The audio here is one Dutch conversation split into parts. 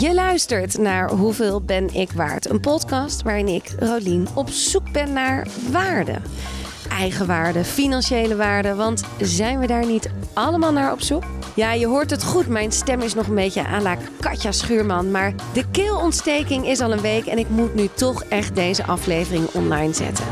Je luistert naar Hoeveel ben ik waard? Een podcast waarin ik, Rolien, op zoek ben naar waarde. Eigenwaarde, financiële waarde, want zijn we daar niet allemaal naar op zoek? Ja, je hoort het goed. Mijn stem is nog een beetje à la Katja Schuurman. Maar de keelontsteking is al een week en ik moet nu toch echt deze aflevering online zetten.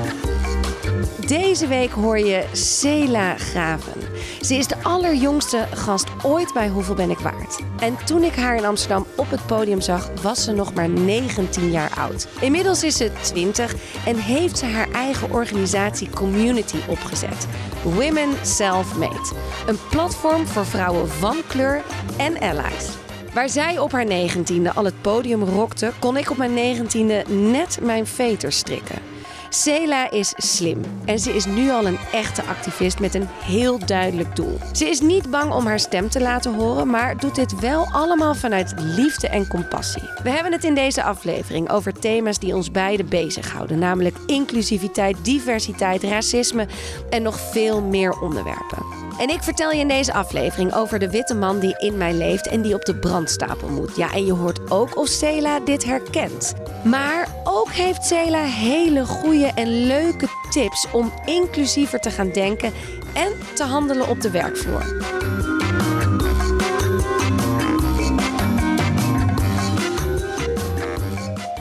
Deze week hoor je Cela Graven. Ze is de allerjongste gast ooit bij Hoeveel ben ik waard? En toen ik haar in Amsterdam op het podium zag, was ze nog maar 19 jaar oud. Inmiddels is ze 20 en heeft ze haar eigen organisatie Community opgezet. Women Self-Made. Een platform voor vrouwen van kleur en allies. Waar zij op haar negentiende al het podium rokte, kon ik op mijn negentiende net mijn veter strikken. Cela is slim en ze is nu al een echte activist met een heel duidelijk doel. Ze is niet bang om haar stem te laten horen, maar doet dit wel allemaal vanuit liefde en compassie. We hebben het in deze aflevering over thema's die ons beiden bezighouden, namelijk inclusiviteit, diversiteit, racisme en nog veel meer onderwerpen. En ik vertel je in deze aflevering over de witte man die in mij leeft en die op de brandstapel moet. Ja, en je hoort ook of Cela dit herkent. Maar ook heeft Cela hele goede en leuke tips om inclusiever te gaan denken en te handelen op de werkvloer.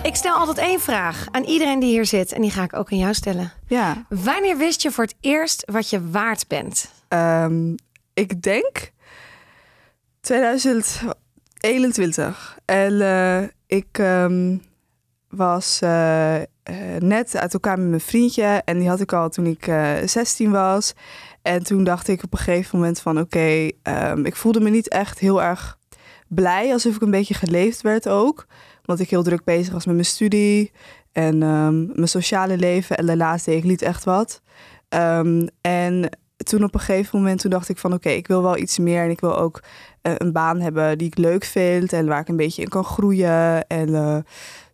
Ik stel altijd één vraag aan iedereen die hier zit en die ga ik ook aan jou stellen. Ja, Wanneer wist je voor het eerst wat je waard bent? Ehm, ik denk 2021. En eh, ik ehm, was eh, eh, net uit elkaar met mijn vriendje. En die had ik al toen ik eh 16 was. En toen dacht ik op een gegeven moment van... Oké, ehm, ik voelde me niet echt heel erg blij. Alsof ik een beetje geleefd werd ook. Want ik heel druk bezig was met mijn studie. En mijn sociale leven. En daarnaast deed ik niet echt wat. En toen op een gegeven moment toen dacht ik van oké, ik wil wel iets meer en ik wil ook eh, een baan hebben die ik leuk vind en waar ik een beetje in kan groeien. En eh,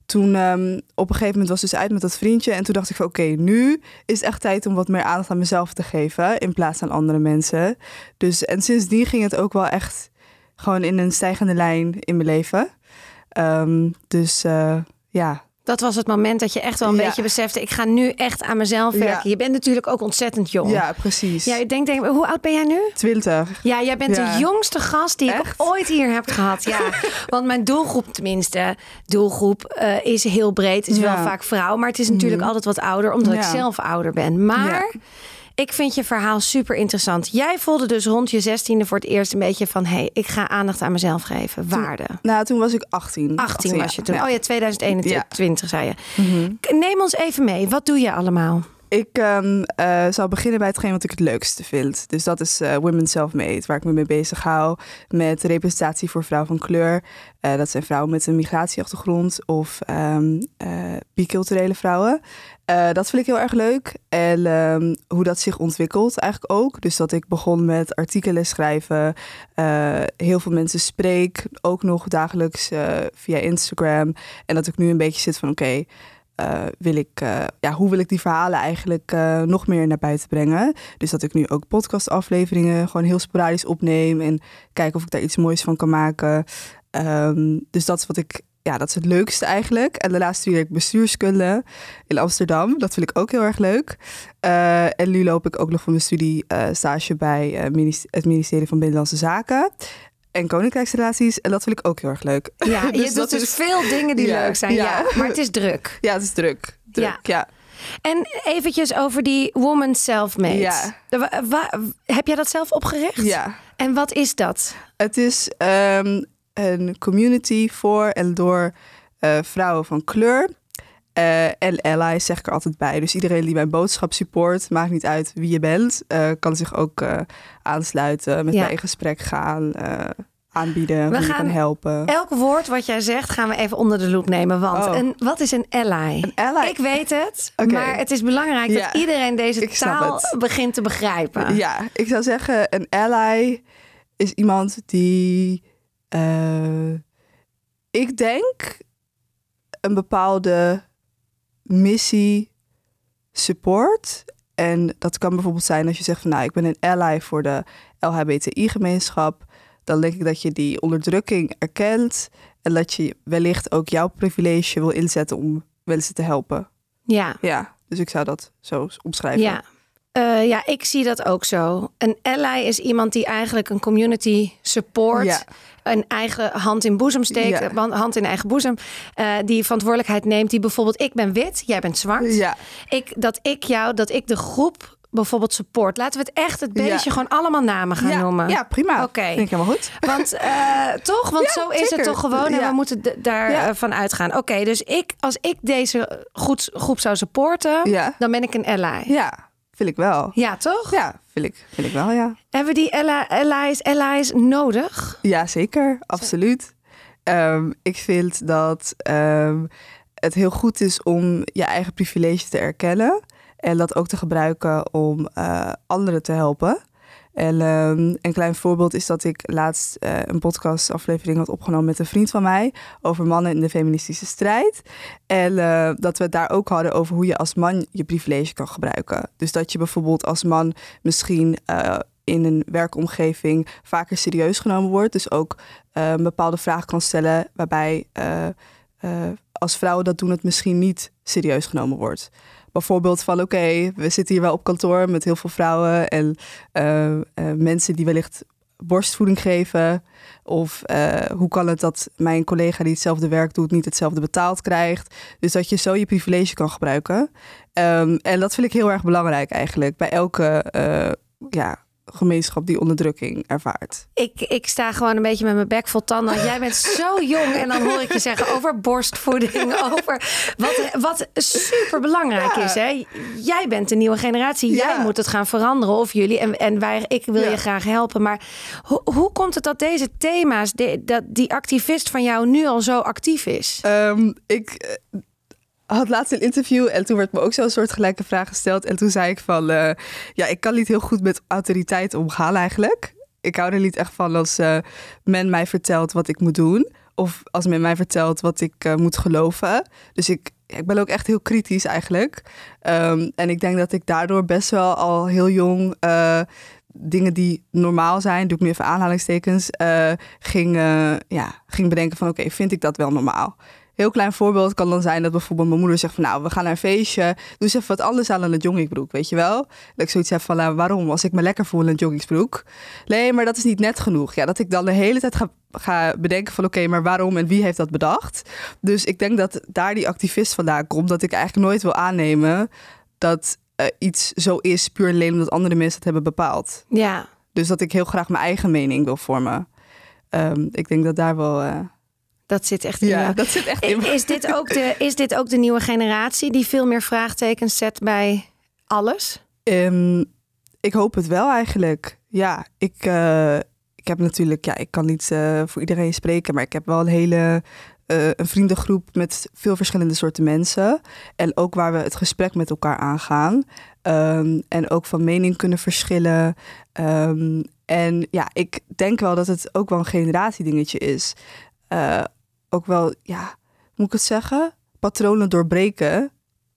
toen ehm, op een gegeven moment was dus uit met dat vriendje en toen dacht ik van oké, nu is echt tijd om wat meer aandacht aan mezelf te geven in plaats van andere mensen. Dus en sindsdien ging het ook wel echt gewoon in een stijgende lijn in mijn leven. Ehm, dus eh, ja, Dat was het moment dat je echt wel een Ja. beetje besefte: ik ga nu echt aan mezelf Ja. werken. Je bent natuurlijk ook ontzettend jong. ja, precies. Ja, ik denk, denk, hoe oud ben jij nu? 20. Ja, jij bent Ja. de jongste gast die ik ooit hier heb gehad. Ja, want mijn doelgroep, tenminste, doelgroep eh, is heel breed. Is wel vaak vrouw, maar het is natuurlijk altijd wat ouder, omdat ik zelf ouder ben. Maar Ja. Ik vind je verhaal super interessant. Jij voelde dus rond je zestiende voor het eerst een beetje van, hé, hey, ik ga aandacht aan mezelf geven. Waarde. Nou, toen was ik 18. 18 was je toen. Oh ja, 2021 zei je. Mhm. Neem ons even mee. Wat doe je allemaal? Ik ehm, eh, zal beginnen bij hetgeen wat ik het leukste vind. Dus dat is eh Women Self-Made, waar ik me mee bezig hou. Met representatie voor vrouwen van kleur. Eh, dat zijn vrouwen met een migratieachtergrond of ehm, eh, biculturele vrouwen. Dat vind ik heel erg leuk. En ehm, hoe dat zich ontwikkelt eigenlijk ook. Dus dat ik begon met artikelen schrijven. heel veel mensen spreek. Ook nog dagelijks via Instagram. En dat ik nu een beetje zit van oké... eh, wil ik, eh, ja, hoe wil ik die verhalen eigenlijk eh, nog meer naar buiten brengen? Dus dat ik nu ook podcastafleveringen gewoon heel sporadisch opneem en kijk of ik daar iets moois van kan maken. Ehm, dus dat is wat ik, ja, dat is het leukste eigenlijk. En daarnaast studeer ik bestuurskunde in Amsterdam. Dat vind ik ook heel erg leuk. En nu loop ik ook nog van mijn studie stage bij het ministerie van Binnenlandse Zaken. En Koninkrijksrelaties. En dat vind ik ook heel erg leuk. Ja, je Dus doet dus is- veel dingen die Ja, leuk zijn. Ja. ja. maar het is druk. Ja, het is druk. druk Ja. ja. En eventjes over die woman self-made. Ja. Wa- wa- heb jij dat zelf opgericht? ja. En wat is dat? Het is ehm, een community voor en door eh, vrouwen van kleur. Eh, en allies zeg ik er altijd bij. Dus iedereen die mijn boodschap support, maakt niet uit wie je bent, eh, kan zich ook eh, aansluiten, met Ja. mij in gesprek gaan, aanbieden, We gaan- kan helpen. Elk woord wat jij zegt gaan we even onder de loep nemen. Want Oh. een, wat is een ally? Een ally. Ik weet het, maar het is belangrijk Ja. dat iedereen deze Ik taal begint te begrijpen. Ja, ik zou zeggen, een ally is iemand die, ik denk, een bepaalde missie support. En dat kan bijvoorbeeld zijn als je zegt van nou, ik ben een ally voor de LHBTI-gemeenschap. Dan denk ik dat je die onderdrukking erkent. En dat je wellicht ook jouw privilege wil inzetten om mensen te helpen. Ja. Ja, dus ik zou dat zo omschrijven. Ja. Eh, ja, ik zie dat ook zo. Een ally is iemand die eigenlijk een community support. Ja. Een eigen hand in boezem steekt. Ja. Hand in eigen boezem. eh, die verantwoordelijkheid neemt. Die bijvoorbeeld, ik ben wit, jij bent zwart. Ja, Ik, dat ik jou, dat ik de groep bijvoorbeeld support. Laten we het echt het beestje Ja. gewoon allemaal namen gaan ja, noemen. ja prima. Oké. Vind ik helemaal goed. Want eh, toch? Want Ja, zo is het toch gewoon. En we moeten d- daar Ja. eh, van uitgaan. Oké, dus ik, als ik deze goed, groep zou supporten, dan ben ik een ally. Ja, vind ik wel. Ja, toch? Ja, vind ik, vind ik wel, ja. Hebben die allies, allies nodig? Ja, zeker. Absoluut. Ehm, ik vind dat ehm, het heel goed is om je eigen privilege te erkennen. En dat ook te gebruiken om eh, anderen te helpen. En ehm, een klein voorbeeld is dat ik laatst eh, een podcastaflevering had opgenomen met een vriend van mij over mannen in de feministische strijd. En eh, dat we het daar ook hadden over hoe je als man je privilege kan gebruiken. Dus dat je bijvoorbeeld als man misschien eh, in een werkomgeving vaker serieus genomen wordt. Dus ook een bepaalde vraag kan stellen waarbij als vrouwen dat doen het misschien niet serieus genomen wordt. Bijvoorbeeld van oké, we zitten hier wel op kantoor met heel veel vrouwen en eh, eh, mensen die wellicht borstvoeding geven. Of eh, hoe kan het dat mijn collega die hetzelfde werk doet niet hetzelfde betaald krijgt. Dus dat je zo je privilege kan gebruiken. Ehm, en dat vind ik heel erg belangrijk eigenlijk bij elke ja, gemeenschap die onderdrukking ervaart. Ik, ik sta gewoon een beetje met mijn bek vol tanden. Want jij bent zo jong. En dan hoor ik je zeggen over borstvoeding. Over wat, wat super belangrijk Ja. is. Hè? Jij bent de nieuwe generatie. Jij Ja. moet het gaan veranderen. Of jullie. En, en wij, ik wil Ja. je graag helpen. Maar hoe, hoe komt het dat deze thema's. de- dat die activist van jou nu al zo actief is? Ehm, ik eh, had laatst een interview en toen werd me ook zo'n soort gelijke vraag gesteld. En toen zei ik van, eh, ja, ik kan niet heel goed met autoriteit omgaan eigenlijk. Ik hou er niet echt van als eh, men mij vertelt wat ik moet doen. Of als men mij vertelt wat ik eh, moet geloven. Dus ik, ik ben ook echt heel kritisch eigenlijk. Ehm, en ik denk dat ik daardoor best wel al heel jong... dingen die normaal zijn, doe ik nu even aanhalingstekens, ging, ja, ging bedenken van oké, vind ik dat wel normaal? Heel klein voorbeeld kan dan zijn dat bijvoorbeeld mijn moeder zegt van nou, we gaan naar een feestje, doe eens even wat anders aan dan een joggingbroek, weet je wel? Dat ik zoiets heb van nou, waarom? Als ik me lekker voel in een joggingsbroek. Nee, maar dat is niet net genoeg. Ja, dat ik dan de hele tijd ga, ga bedenken van oké, maar waarom en wie heeft dat bedacht? Dus ik denk dat daar die activist vandaan komt, dat ik eigenlijk nooit wil aannemen dat eh, iets zo is puur en alleen omdat andere mensen het hebben bepaald. Ja. Dus dat ik heel graag mijn eigen mening wil vormen. Ehm, ik denk dat daar wel. eh, Dat zit echt in ja, jou. dat zit echt in. Is dit, ook de, is dit ook de nieuwe generatie die veel meer vraagtekens zet bij alles? Ehm, ik hoop het wel eigenlijk. Ja, ik, eh, ik heb natuurlijk, ja, ik kan niet eh, voor iedereen spreken, maar ik heb wel een hele eh, een vriendengroep met veel verschillende soorten mensen. En ook waar we het gesprek met elkaar aangaan. Ehm, en ook van mening kunnen verschillen. Ehm, en ja, ik denk wel dat het ook wel een generatiedingetje is. Ook wel, ja, moet ik het zeggen? Patronen doorbreken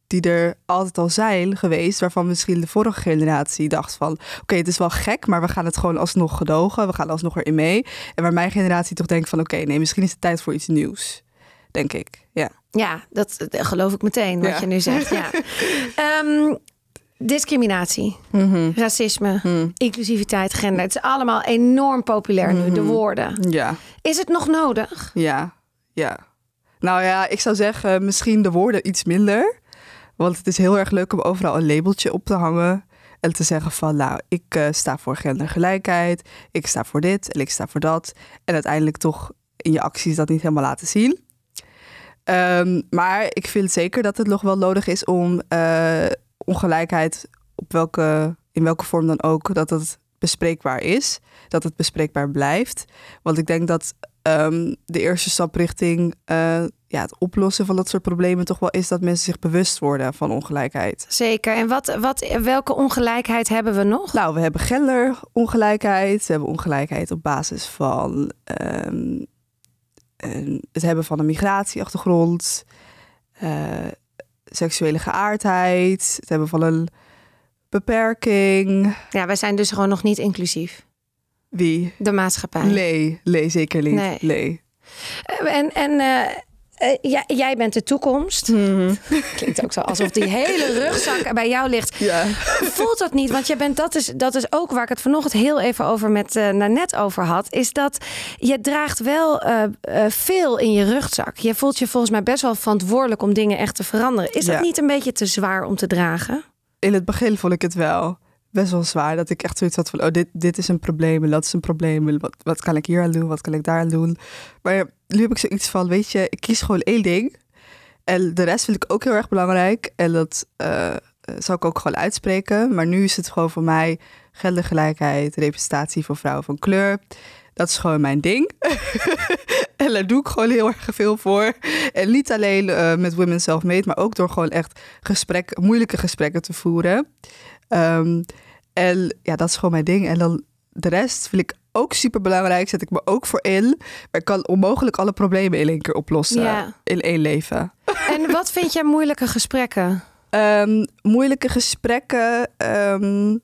die er altijd al zijn geweest, waarvan misschien de vorige generatie dacht van, oké, het is wel gek, maar we gaan het gewoon alsnog gedogen, we gaan alsnog erin mee. En waar mijn generatie toch denkt van, oké, nee, misschien is het tijd voor iets nieuws, denk ik. Ja. Ja, dat, geloof ik meteen wat Ja. je nu zegt. Ja. Ehm, discriminatie, racisme, Hm. inclusiviteit, gender. Het is allemaal enorm populair nu, de woorden. Ja, Is het nog nodig? ja, ja. Nou ja, ik zou zeggen, misschien de woorden iets minder. Want het is heel erg leuk om overal een labeltje op te hangen. En te zeggen van, nou, ik eh, sta voor gendergelijkheid. Ik sta voor dit en ik sta voor dat. En uiteindelijk toch in je acties dat niet helemaal laten zien. Ehm, maar ik vind zeker dat het nog wel nodig is om eh, ongelijkheid op welke, in welke vorm dan ook, dat het bespreekbaar is. Dat het bespreekbaar blijft. Want ik denk dat ehm, de eerste stap richting eh, ja, het oplossen van dat soort problemen toch wel is dat mensen zich bewust worden van ongelijkheid. Zeker. En wat, wat, welke ongelijkheid hebben we nog? Nou, we hebben genderongelijkheid. We hebben ongelijkheid op basis van ehm, het hebben van een migratieachtergrond, eh, seksuele geaardheid, het hebben van een beperking. Ja, wij zijn dus gewoon nog niet inclusief. Wie? De maatschappij. Nee, nee, zeker niet. Nee. Eh, En, en eh, jij, jij bent de toekomst. Klinkt ook zo alsof die hele rugzak bij jou ligt. Ja. Voelt dat niet? Want je bent, dat, is, dat is ook waar ik het vanochtend heel even over met uh, Nanette over had. Is dat je draagt wel uh, uh, veel in je rugzak. Je voelt je volgens mij best wel verantwoordelijk om dingen echt te veranderen. Is dat niet een beetje te zwaar om te dragen? In het begin vond ik het wel best wel zwaar. Dat ik echt zoiets had van, oh, dit, dit is een probleem en dat is een probleem. Wat, wat kan ik hier aan doen? Wat kan ik daar aan doen? Maar nu heb ik zoiets van, weet je, ik kies gewoon één ding. En de rest vind ik ook heel erg belangrijk. En dat eh, zal ik ook gewoon uitspreken. Maar nu is het gewoon voor mij gendergelijkheid, representatie voor vrouwen van kleur. Dat is gewoon mijn ding. en daar doe ik gewoon heel erg veel voor. En niet alleen eh, met Women Self-Made, maar ook door gewoon echt gesprek, moeilijke gesprekken te voeren. Ehm, en ja, dat is gewoon mijn ding. En dan de rest vind ik ook super belangrijk. Zet ik me ook voor in. Maar ik kan onmogelijk alle problemen in één keer oplossen. Ja. In één leven. En wat vind jij moeilijke gesprekken? Ehm, moeilijke gesprekken. ehm,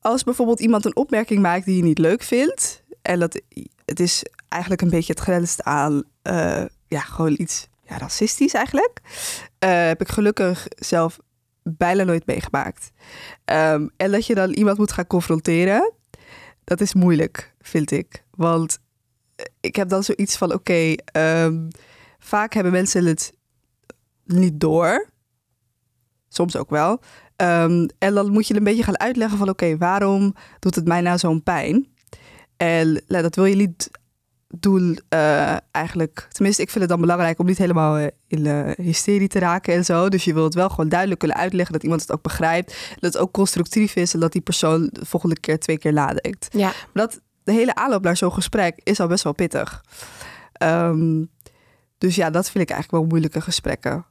als bijvoorbeeld iemand een opmerking maakt die je niet leuk vindt. En dat het is eigenlijk een beetje het grenst aan eh, ja, gewoon iets ja, racistisch eigenlijk. Eh, heb ik gelukkig zelf bijna nooit meegemaakt. Ehm, en dat je dan iemand moet gaan confronteren, dat is moeilijk, vind ik. Want ik heb dan zoiets van: oké, ehm, vaak hebben mensen het niet door. Soms ook wel. Ehm, en dan moet je een beetje gaan uitleggen van... oké, waarom doet het mij nou zo'n pijn? En nou, dat wil je niet doen eh, eigenlijk... tenminste, ik vind het dan belangrijk om niet helemaal eh, in de hysterie te raken en zo. Dus je wil het wel gewoon duidelijk kunnen uitleggen... dat iemand het ook begrijpt. Dat het ook constructief is... en dat die persoon de volgende keer twee keer nadenkt. Ja. Maar dat, de hele aanloop naar zo'n gesprek is al best wel pittig. Ehm, dus ja, dat vind ik eigenlijk wel moeilijke gesprekken.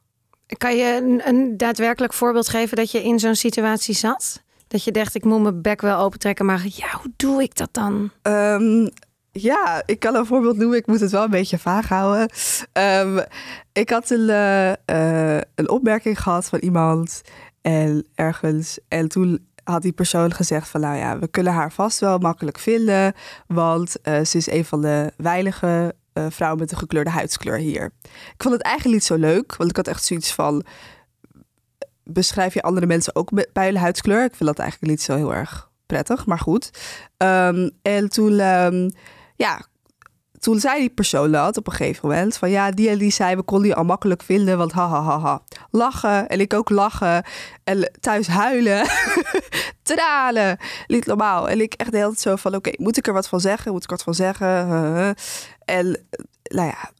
Kan je een, een daadwerkelijk voorbeeld geven dat je in zo'n situatie zat? Dat je dacht, ik moet mijn bek wel opentrekken, maar ja, hoe doe ik dat dan? Ehm, ja, ik kan een voorbeeld noemen. Ik moet het wel een beetje vaag houden. Ehm, ik had een, eh, eh, een opmerking gehad van iemand en ergens. En toen had die persoon gezegd van... nou ja, we kunnen haar vast wel makkelijk vinden... want eh, ze is een van de weinige vrouwen met een gekleurde huidskleur hier. Ik vond het eigenlijk niet zo leuk, want ik had echt zoiets van... beschrijf je andere mensen ook bij hun huidskleur? Ik vind dat eigenlijk niet zo heel erg prettig, maar goed. Ehm, en toen, ehm, ja, toen zei die persoon dat op een gegeven moment van ja, die en die zei we konden die al makkelijk vinden, want ha ha ha ha. Lachen en ik ook lachen en thuis huilen, tranen, niet normaal. En ik echt de hele tijd zo van oké, moet ik er wat van zeggen? Moet ik wat van zeggen? En nou ja,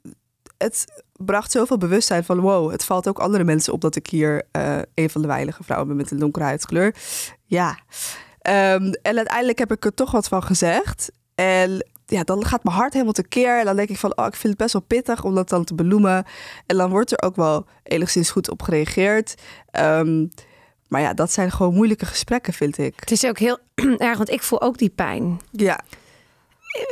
het bracht zoveel bewustzijn van wow, het valt ook andere mensen op dat ik hier eh, een van de weinige vrouwen ben met een donkere huidskleur. Ja. Ehm, en uiteindelijk heb ik er toch wat van gezegd. En ja, dan gaat mijn hart helemaal tekeer. En dan denk ik van, oh, ik vind het best wel pittig om dat dan te benoemen. En dan wordt er ook wel enigszins goed op gereageerd. Ehm, maar ja, dat zijn gewoon moeilijke gesprekken, vind ik. Het is ook heel erg, want ik voel ook die pijn. Ja,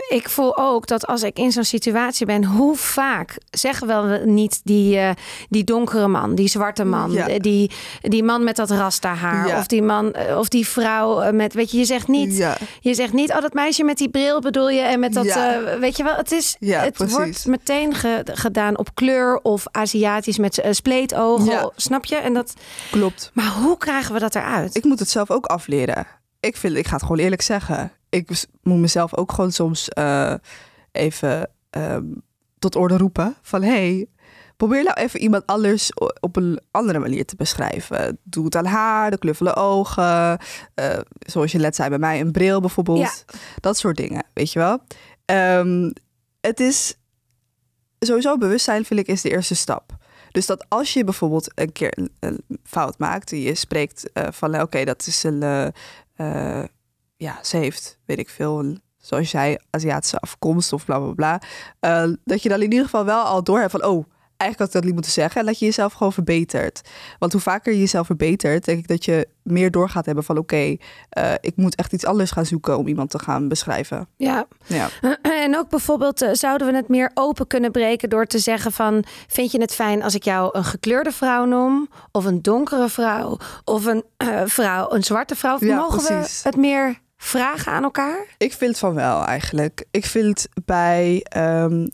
Ik voel ook dat als ik in zo'n situatie ben, hoe vaak zeggen we niet die, eh, die donkere man, die zwarte man, Ja. eh, die, die man met dat rasta haar, Ja. of die man eh, of die vrouw met, weet je, je zegt niet, ja, je zegt niet, oh dat meisje met die bril bedoel je en met dat, weet je wel, het is, het precies. wordt meteen ge- gedaan op kleur of Aziatisch met eh, spleetogen, snap je? En dat, klopt. maar hoe krijgen we dat eruit? Ik moet het zelf ook afleren. Ik, vind, ik ga het gewoon eerlijk zeggen. Ik moet mezelf ook gewoon soms eh, even ehm, tot orde roepen. Van hey, probeer nou even iemand anders op een andere manier te beschrijven. Doe het aan haar, de de ogen. eh, zoals je net zei bij mij, een bril bijvoorbeeld. Ja. Dat soort dingen, weet je wel. Ehm, het is sowieso bewustzijn, vind ik, is de eerste stap. Dus dat als je bijvoorbeeld een keer een, fout maakt, je spreekt eh, van, nou, oké, dat is een, eh, ja, ze heeft, weet ik veel, zoals jij, Aziatische afkomst of bla bla bla. eh, dat je dan in ieder geval wel al door hebt van, oh, eigenlijk had ik dat niet moeten zeggen. En dat je jezelf gewoon verbetert. Want hoe vaker je jezelf verbetert, denk ik dat je meer door gaat hebben van, oké, eh, ik moet echt iets anders gaan zoeken om iemand te gaan beschrijven. Ja, Ja. En ook bijvoorbeeld, eh, zouden we het meer open kunnen breken door te zeggen van, vind je het fijn als ik jou een gekleurde vrouw noem? Of een donkere vrouw? Of een eh, vrouw, een zwarte vrouw? Ja, Mogen precies. we het meer vragen aan elkaar? Ik vind van wel eigenlijk. Ik vind bij ehm,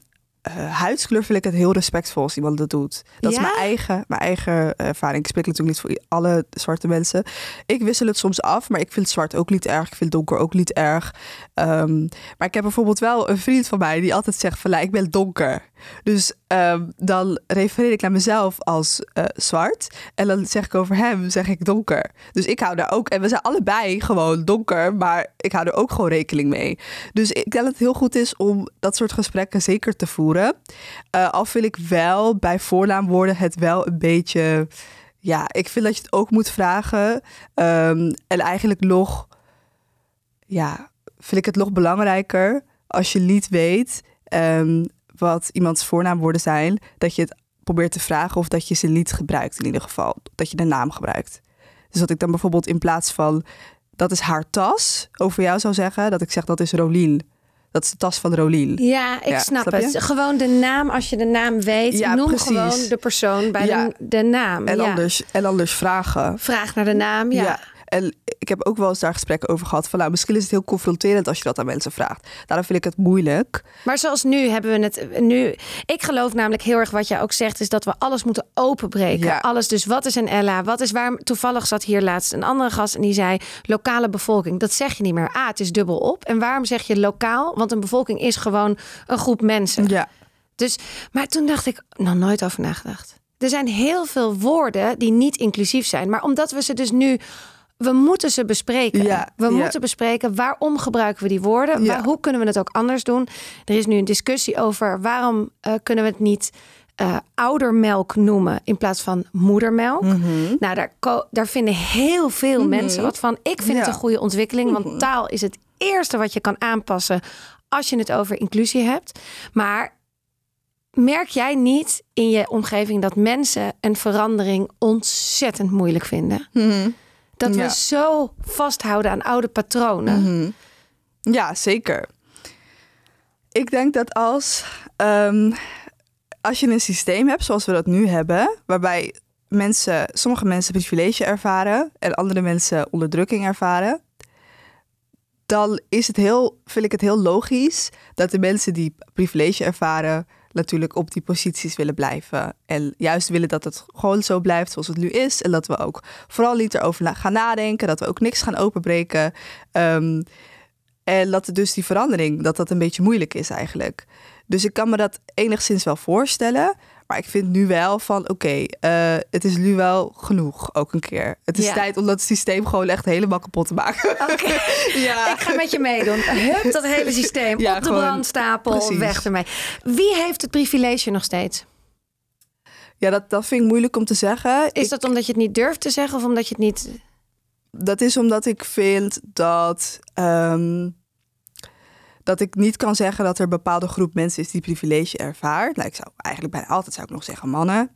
eh, huidskleur vind ik het heel respectvol als iemand dat doet. Dat Ja? is mijn eigen, mijn eigen ervaring. Ik spreek natuurlijk niet voor alle zwarte mensen. Ik wissel het soms af, maar ik vind zwart ook niet erg. Ik vind donker ook niet erg. Ehm, maar ik heb bijvoorbeeld wel een vriend van mij die altijd zegt van, "Nou, ik ben donker. Dus ehm, dan refereer ik naar mezelf als eh, zwart. En dan zeg ik over hem, zeg ik donker. Dus ik hou daar ook, en we zijn allebei gewoon donker, maar ik hou er ook gewoon rekening mee. Dus ik denk dat het heel goed is om dat soort gesprekken zeker te voeren. Eh, al vind ik wel bij voornaamwoorden het wel een beetje. Ja, ik vind dat je het ook moet vragen. Ehm, en eigenlijk nog. Ja, vind ik het nog belangrijker als je niet weet ehm, wat iemands voornaamwoorden zijn, dat je het probeert te vragen of dat je ze niet gebruikt in ieder geval. Dat je de naam gebruikt. Dus dat ik dan bijvoorbeeld in plaats van dat is haar tas over jou zou zeggen, dat ik zeg dat is Rolien. Dat is de tas van Rolien. Ja, ik Ja, snap, het. Gewoon de naam, als je de naam weet, Ja, noem precies. gewoon de persoon bij Ja. de, de naam. En, anders, en anders vragen. Vraag naar de naam, ja. En ik heb ook wel eens daar gesprekken over gehad. Van nou, misschien is het heel confronterend als je dat aan mensen vraagt. Daarom vind ik het moeilijk. Maar zoals nu hebben we het nu. Ik geloof namelijk heel erg wat jij ook zegt, is dat we alles moeten openbreken. Ja. Alles. Dus wat is een Ella? Wat is waar? Toevallig zat hier laatst een andere gast en die zei lokale bevolking. Dat zeg je niet meer. A, het is dubbel op. En waarom zeg je lokaal? Want een bevolking is gewoon een groep mensen. Ja, Dus, maar toen dacht ik, nog nooit over nagedacht. Er zijn heel veel woorden die niet inclusief zijn. Maar omdat we ze dus nu... We moeten ze bespreken. Ja, we ja. moeten bespreken waarom gebruiken we die woorden. Ja. Waar, hoe kunnen we het ook anders doen? Er is nu een discussie over waarom eh, kunnen we het niet eh, oudermelk noemen in plaats van moedermelk. Mhm. Nou, daar, daar vinden heel veel mensen wat van. Ik vind het een goede ontwikkeling, want taal is het eerste wat je kan aanpassen als je het over inclusie hebt. Maar merk jij niet in je omgeving dat mensen een verandering ontzettend moeilijk vinden? Dat we zo vasthouden aan oude patronen. Mhm. ja zeker. Ik denk dat als, ehm, als je een systeem hebt zoals we dat nu hebben, waarbij mensen, sommige mensen privilege ervaren en andere mensen onderdrukking ervaren, dan is het heel, vind ik het heel logisch dat de mensen die privilege ervaren natuurlijk op die posities willen blijven. En juist willen dat het gewoon zo blijft zoals het nu is. En dat we ook vooral niet erover gaan nadenken. Dat we ook niks gaan openbreken. Ehm, en dat dus die verandering, dat dat een beetje moeilijk is eigenlijk. Dus ik kan me dat enigszins wel voorstellen. Maar ik vind nu wel van, oké, eh, het is nu wel genoeg ook een keer. Het is Ja. tijd om dat systeem gewoon echt helemaal kapot te maken. Oké, ja. ik ga met je meedoen. Hup, dat hele systeem Ja, op de brandstapel, precies. weg ermee. Wie heeft het privilege nog steeds? Ja, dat, dat vind ik moeilijk om te zeggen. Is Ik- dat omdat je het niet durft te zeggen of omdat je het niet... dat is omdat ik vind dat, ehm, dat ik niet kan zeggen dat er een bepaalde groep mensen is die privilege ervaart. Nou, ik zou eigenlijk bijna altijd zou ik nog zeggen mannen.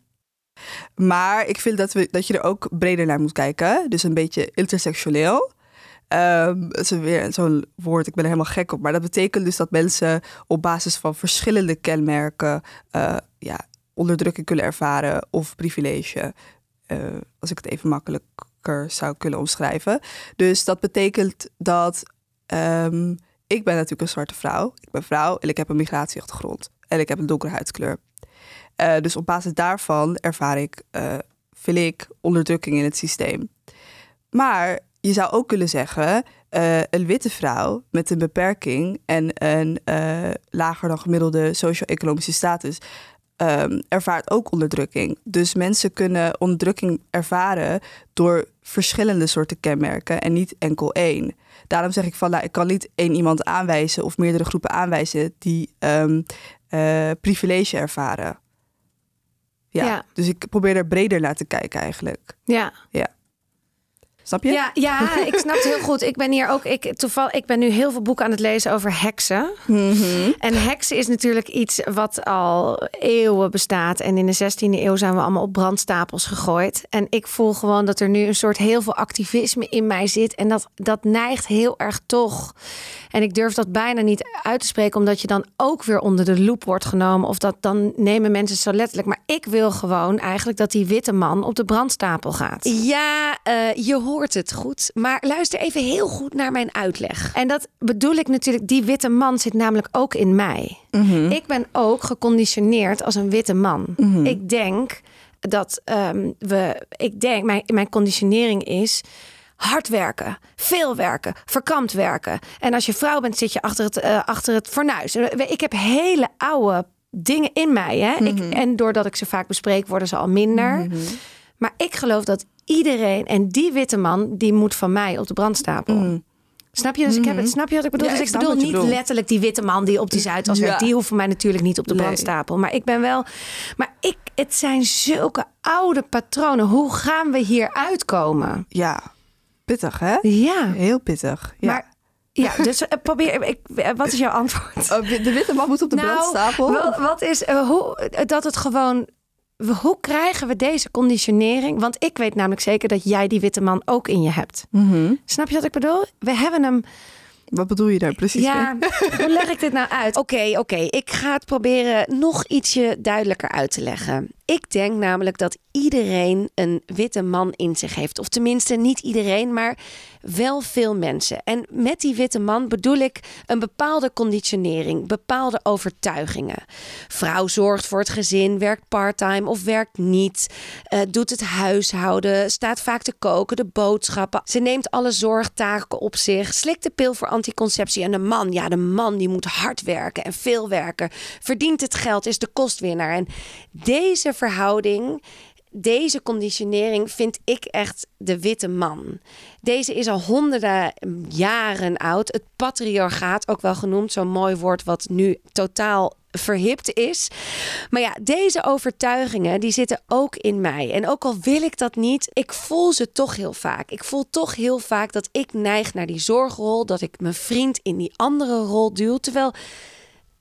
Maar ik vind dat, we, dat je er ook breder naar moet kijken. Dus een beetje intersectioneel. Ehm, zo'n woord, ik ben er helemaal gek op. Maar dat betekent dus dat mensen op basis van verschillende kenmerken eh, ja, onderdrukking kunnen ervaren of privilege. Eh, als ik het even makkelijker zou kunnen omschrijven. Dus dat betekent dat ehm, ik ben natuurlijk een zwarte vrouw. Ik ben vrouw en ik heb een migratieachtergrond. En ik heb een donkere huidskleur. Eh, dus op basis daarvan ervaar ik, eh vind ik, onderdrukking in het systeem. Maar je zou ook kunnen zeggen, eh, een witte vrouw met een beperking en een lager dan gemiddelde socio-economische status ehm, ervaart ook onderdrukking. Dus mensen kunnen onderdrukking ervaren door verschillende soorten kenmerken en niet enkel één. Daarom zeg ik van, nou, ik kan niet één iemand aanwijzen of meerdere groepen aanwijzen die ehm, eh, privilege ervaren. Ja, Ja. dus ik probeer er breder naar te kijken eigenlijk. Ja. Snap je? Ja, ja, ik snap het heel goed. Ik ben hier ook, ik, toevallig, ik ben nu heel veel boeken aan het lezen over heksen. Mhm. En heksen is natuurlijk iets wat al eeuwen bestaat. En in de 16e eeuw zijn we allemaal op brandstapels gegooid. En ik voel gewoon dat er nu een soort heel veel activisme in mij zit. En dat, dat neigt heel erg toch. En ik durf dat bijna niet uit te spreken, omdat je dan ook weer onder de loep wordt genomen. Of dat dan nemen mensen het zo letterlijk. Maar ik wil gewoon eigenlijk dat die witte man op de brandstapel gaat. Ja, eh, je hoort het goed. Maar luister even heel goed naar mijn uitleg. En dat bedoel ik natuurlijk, die witte man zit namelijk ook in mij. Mhm. Ik ben ook geconditioneerd als een witte man. Mhm. Ik denk dat ehm, we, ik denk, mijn, mijn conditionering is hard werken, veel werken, verkampt werken. En als je vrouw bent, zit je achter het, eh, achter het fornuis. Ik heb hele oude dingen in mij. Hè? Mhm. ik, en doordat ik ze vaak bespreek, worden ze al minder. Maar ik geloof dat iedereen, en die witte man, die moet van mij op de brandstapel. Mhm. Snap je? Dus ik heb het, snap je wat ik bedoel? Ja, dus ik bedoel niet letterlijk die witte man die op die Zuidas Ja. werkt. Die hoeft voor mij natuurlijk niet op de Nee. brandstapel. Maar ik ben wel. Maar ik, het zijn zulke oude patronen. Hoe gaan we hier uitkomen? Ja, pittig hè? Ja. Heel pittig. Ja. Maar ja, dus eh, probeer. Ik, eh, wat is jouw antwoord? Oh, de witte man moet op de Nou, brandstapel. Wat, wat is eh, hoe dat het gewoon. Hoe krijgen we deze conditionering? Want ik weet namelijk zeker dat jij die witte man ook in je hebt. Mhm. Snap je wat ik bedoel? We hebben hem Wat bedoel je daar precies Ja, hoe leg ik dit nou uit? Oké, oké. Ik ga het proberen nog ietsje duidelijker uit te leggen. Ik denk namelijk dat iedereen een witte man in zich heeft. Of tenminste, niet iedereen, maar wel veel mensen. En met die witte man bedoel ik een bepaalde conditionering, bepaalde overtuigingen. Vrouw zorgt voor het gezin, werkt parttime of werkt niet, eh, doet het huishouden, staat vaak te koken, de boodschappen. Ze neemt alle zorgtaken op zich, slikt de pil voor anticonceptie. En de man, ja, de man die moet hard werken en veel werken, verdient het geld, is de kostwinnaar. En deze verhouding deze conditionering vind ik echt de witte man. Deze is al honderden jaren oud. Het patriarchaat, ook wel genoemd, zo'n mooi woord wat nu totaal verhipt is. Maar ja, deze overtuigingen die zitten ook in mij. En ook al wil ik dat niet, ik voel ze toch heel vaak. Ik voel toch heel vaak dat ik neig naar die zorgrol, dat ik mijn vriend in die andere rol duw, terwijl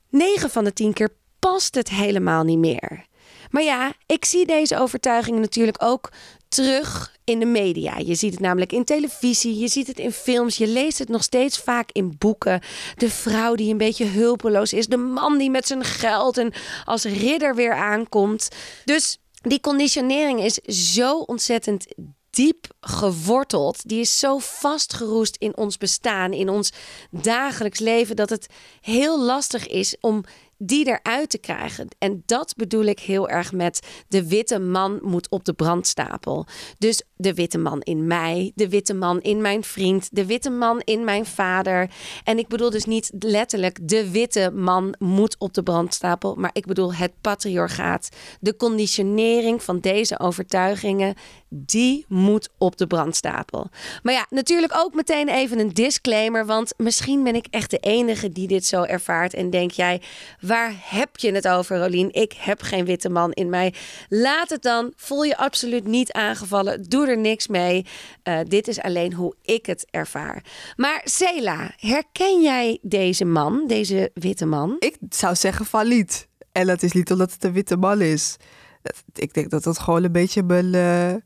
9 van de 10 keer past het helemaal niet meer. Maar ja, ik zie deze overtuigingen natuurlijk ook terug in de media. Je ziet het namelijk in televisie, je ziet het in films, je leest het nog steeds vaak in boeken. De vrouw die een beetje hulpeloos is, de man die met zijn geld en als ridder weer aankomt. Dus die conditionering is zo ontzettend diep geworteld. Die is zo vastgeroest in ons bestaan, in ons dagelijks leven, dat het heel lastig is om die eruit te krijgen. En dat bedoel ik heel erg met de witte man moet op de brandstapel. Dus de witte man in mij, de witte man in mijn vriend, de witte man in mijn vader. En ik bedoel dus niet letterlijk de witte man moet op de brandstapel, maar ik bedoel het patriarchaat, de conditionering van deze overtuigingen, die moet op de brandstapel. Maar ja, natuurlijk ook meteen even een disclaimer, want misschien ben ik echt de enige die dit zo ervaart en denk jij, waar heb je het over, Rolien? Ik heb geen witte man in mij. Laat het dan. Voel je absoluut niet aangevallen. Doe er niks mee. Uh, dit is alleen hoe ik het ervaar. Maar Sela, herken jij deze man, deze witte man? Ik zou zeggen niet. En dat is niet omdat het een witte man is. Ik denk dat dat gewoon een beetje mijn, uh,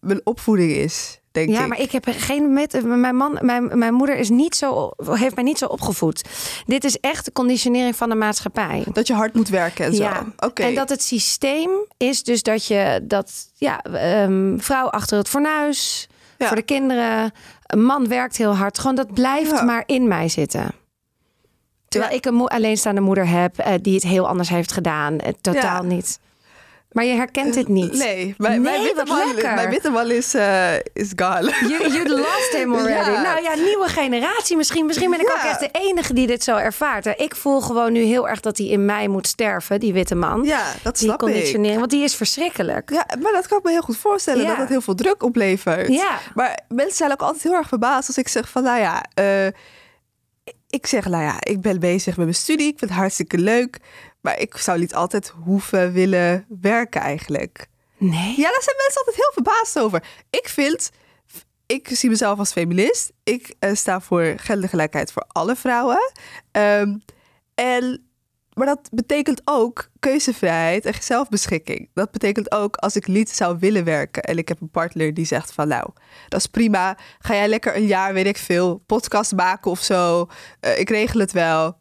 mijn opvoeding is. Denk ja, ik. maar ik heb geen met mijn man, mijn, mijn moeder is niet zo, heeft mij niet zo opgevoed. Dit is echt de conditionering van de maatschappij. Dat je hard moet werken en zo. Ja. En dat het systeem is dus dat je dat ja, um, vrouw achter het fornuis ja. voor de kinderen, een man werkt heel hard. Gewoon dat blijft ja. maar in mij zitten. Terwijl ik een mo alleenstaande moeder heb uh, die het heel anders heeft gedaan. Uh, totaal niet. Maar je herkent het niet. Nee, mijn, nee, mijn, witte, man, mijn witte man is, uh, is gone. You, you lost him already. Ja. Nou ja, nieuwe generatie misschien. Misschien ben ik Ja. ook echt de enige die dit zo ervaart. Ik voel gewoon nu heel erg dat hij in mij moet sterven, die witte man. Ja, dat die snap ik. conditionering, want die is verschrikkelijk. Ja, maar dat kan ik me heel goed voorstellen. Ja. Dat het heel veel druk oplevert. Ja. Maar mensen zijn ook altijd heel erg verbaasd als ik zeg van, nou ja... Uh, ik zeg, nou ja, ik ben bezig met mijn studie. Ik vind het hartstikke leuk. Maar ik zou niet altijd hoeven willen werken eigenlijk. Nee? Ja, daar zijn mensen altijd heel verbaasd over. Ik vind, ik zie mezelf als feminist. Ik uh, sta voor gendergelijkheid voor alle vrouwen. Um, en, maar dat betekent ook keuzevrijheid en zelfbeschikking. Dat betekent ook als ik niet zou willen werken en ik heb een partner die zegt van nou, dat is prima. Ga jij lekker een jaar, weet ik veel, podcast maken of zo. Uh, ik regel het wel.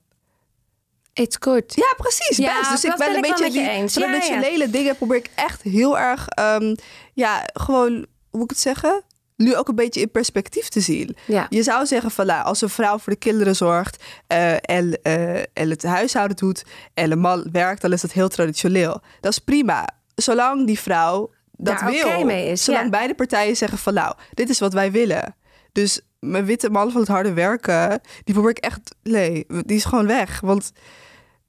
It's good. Ja, precies. Ja, best. Dus ik ben ben een ik beetje met je die eens. Ja, traditionele dingen probeer ik echt heel erg, um, ja, gewoon, hoe moet ik het zeggen? Nu ook een beetje in perspectief te zien. Ja. Je zou zeggen van nou, als een vrouw voor de kinderen zorgt eh, en, eh, en het huishouden doet en een man werkt, dan is dat heel traditioneel. Dat is prima. Zolang die vrouw dat Daar wil. oké mee is, zolang ja. beide partijen zeggen van nou, dit is wat wij willen. Dus mijn witte man van het harde werken, die probeer ik echt, nee, die is gewoon weg. Want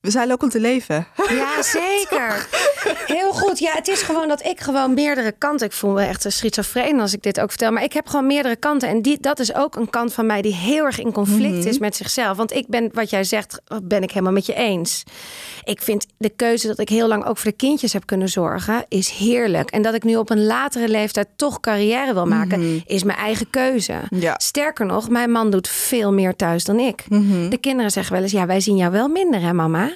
we zijn ook om te leven. Ja, zeker. Heel goed. Ja, het is gewoon dat ik gewoon meerdere kanten... Ik voel me echt een schizofreen als ik dit ook vertel. Maar ik heb gewoon meerdere kanten. En die, dat is ook een kant van mij die heel erg in conflict Mhm. is met zichzelf. Want ik ben, wat jij zegt, ben ik helemaal met je eens. Ik vind de keuze dat ik heel lang ook voor de kindjes heb kunnen zorgen... is heerlijk. En dat ik nu op een latere leeftijd toch carrière wil maken... is mijn eigen keuze. Mhm. Ja. Sterker nog, mijn man doet veel meer thuis dan ik. Mhm. De kinderen zeggen wel eens... ja, wij zien jou wel minder, hè mama?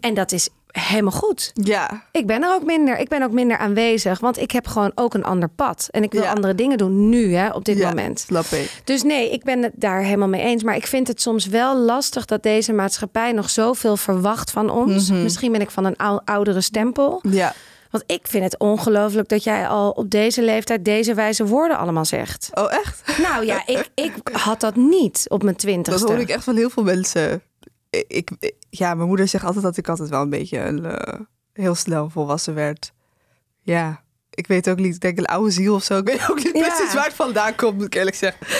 En dat is helemaal goed. Ja, Ik ben er ook minder. Ik ben ook minder aanwezig. Want ik heb gewoon ook een ander pad. En ik wil Ja. andere dingen doen nu, hè, op dit ja, moment. snap ik. Dus nee, ik ben het daar helemaal mee eens. Maar ik vind het soms wel lastig dat deze maatschappij nog zoveel verwacht van ons. Mhm. Misschien ben ik van een ou- oudere stempel. Ja. Want ik vind het ongelooflijk dat jij al op deze leeftijd deze wijze woorden allemaal zegt. Oh, echt? Nou ja, ik, ik had dat niet op mijn Dat twintigste. hoor ik echt van heel veel mensen. Ik, ja, mijn moeder zegt altijd dat ik altijd wel een beetje een, eh, heel snel volwassen werd. Ja, ik weet ook niet. Ik denk een oude ziel of zo. Ik weet ook niet Ja. precies waar het vandaan komt, moet ik eerlijk zeggen.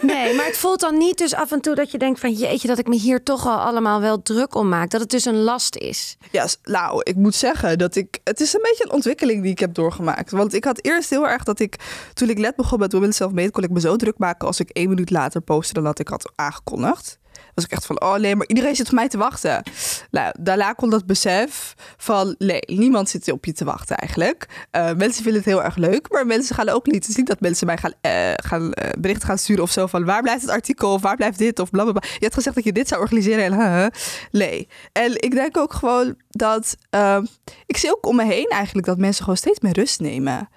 Nee, maar het voelt dan niet dus af en toe dat je denkt van jeetje, dat ik me hier toch al allemaal wel druk om maak. Dat het dus een last is. Ja, nou, ik moet zeggen dat ik... Het is een beetje een ontwikkeling die ik heb doorgemaakt. Want ik had eerst heel erg dat ik... Toen ik net begon met Women Self Made... kon ik me zo druk maken als ik één minuut later postte... dan dat ik had aangekondigd. Was ik echt van, oh nee, maar iedereen zit op mij te wachten. Nou, daarna kon dat besef van... Nee, niemand zit op je te wachten eigenlijk. Eh, mensen vinden het heel erg leuk, maar mensen gaan ook niet... Het is niet dat mensen mij gaan, eh, gaan eh, berichten gaan sturen of zo van... waar blijft het artikel of waar blijft dit of blablabla. Je had gezegd dat je dit zou organiseren en. Nee. En ik denk ook gewoon dat... ehm, ik zie ook om me heen eigenlijk dat mensen gewoon steeds meer rust nemen.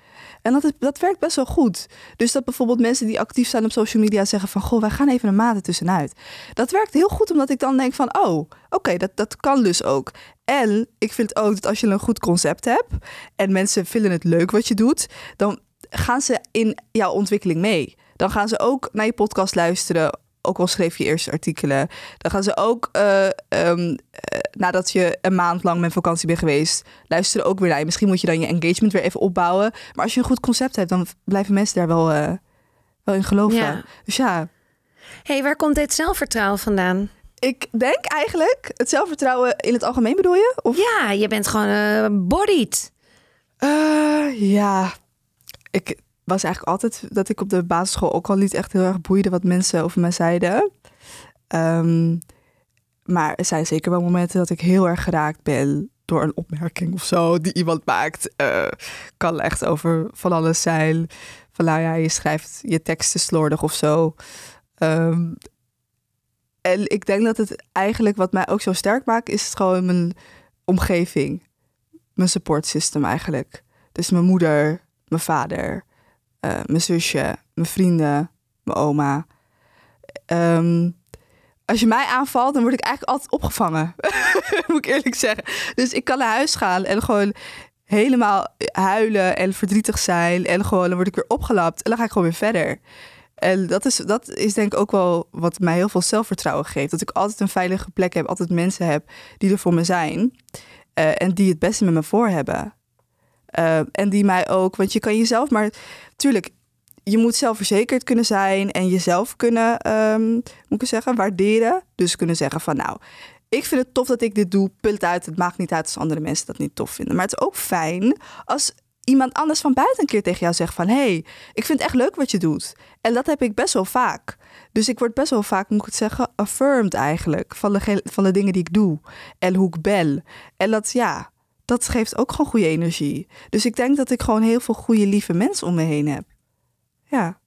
En dat, dat werkt best wel goed. Dus dat bijvoorbeeld mensen die actief zijn op social media zeggen van... goh, wij gaan even een maand ertussenuit. Dat werkt heel goed omdat ik dan denk van... oh, oké, dat, dat kan dus ook. En ik vind ook dat als je een goed concept hebt... en mensen vinden het leuk wat je doet... dan gaan ze in jouw ontwikkeling mee. Dan gaan ze ook naar je podcast luisteren... Ook al schreef je eerst artikelen. Dan gaan ze ook, eh, ehm, eh, nadat je een maand lang met vakantie bent geweest, luisteren ook weer naar je. Misschien moet je dan je engagement weer even opbouwen. Maar als je een goed concept hebt, dan blijven mensen daar wel, eh, wel in geloven. Ja. Dus ja, hey, waar komt dit zelfvertrouwen vandaan? ik denk eigenlijk het zelfvertrouwen in het algemeen bedoel je? Of? Ja, je bent gewoon eh bodied. Ja, ik was eigenlijk altijd dat ik op de basisschool ook al niet echt heel erg boeide wat mensen over mij zeiden. Ehm, maar er zijn zeker wel momenten dat ik heel erg geraakt ben door een opmerking of zo die iemand maakt. Eh, kan echt over van alles zijn. Van nou ja, je schrijft je teksten slordig of zo. Ehm, en ik denk dat het eigenlijk wat mij ook zo sterk maakt, is het gewoon mijn omgeving. Mijn support system eigenlijk. Dus mijn moeder, mijn vader, eh, mijn zusje, mijn vrienden, mijn oma. Ehm, als je mij aanvalt, dan word ik eigenlijk altijd opgevangen. Moet ik eerlijk zeggen. Dus ik kan naar huis gaan en gewoon helemaal huilen en verdrietig zijn. En gewoon, dan word ik weer opgelapt en dan ga ik gewoon weer verder. En dat is, dat is denk ik ook wel wat mij heel veel zelfvertrouwen geeft. Dat ik altijd een veilige plek heb, altijd mensen heb die er voor me zijn. eh, en die het beste met me voor hebben. Eh, en die mij ook, want je kan jezelf maar, tuurlijk, je moet zelfverzekerd kunnen zijn en jezelf kunnen, ehm, moet ik zeggen, waarderen. Dus kunnen zeggen van, nou, ik vind het tof dat ik dit doe, punt uit. Het maakt niet uit als andere mensen dat niet tof vinden. Maar het is ook fijn als iemand anders van buiten een keer tegen jou zegt van... hé, hey, ik vind het echt leuk wat je doet. En dat heb ik best wel vaak. Dus ik word best wel vaak, moet ik het zeggen, affirmed eigenlijk... van de, van de dingen die ik doe en hoe ik ben. En dat, ja, dat geeft ook gewoon goede energie. Dus ik denk dat ik gewoon heel veel goede, lieve mensen om me heen heb. Ja.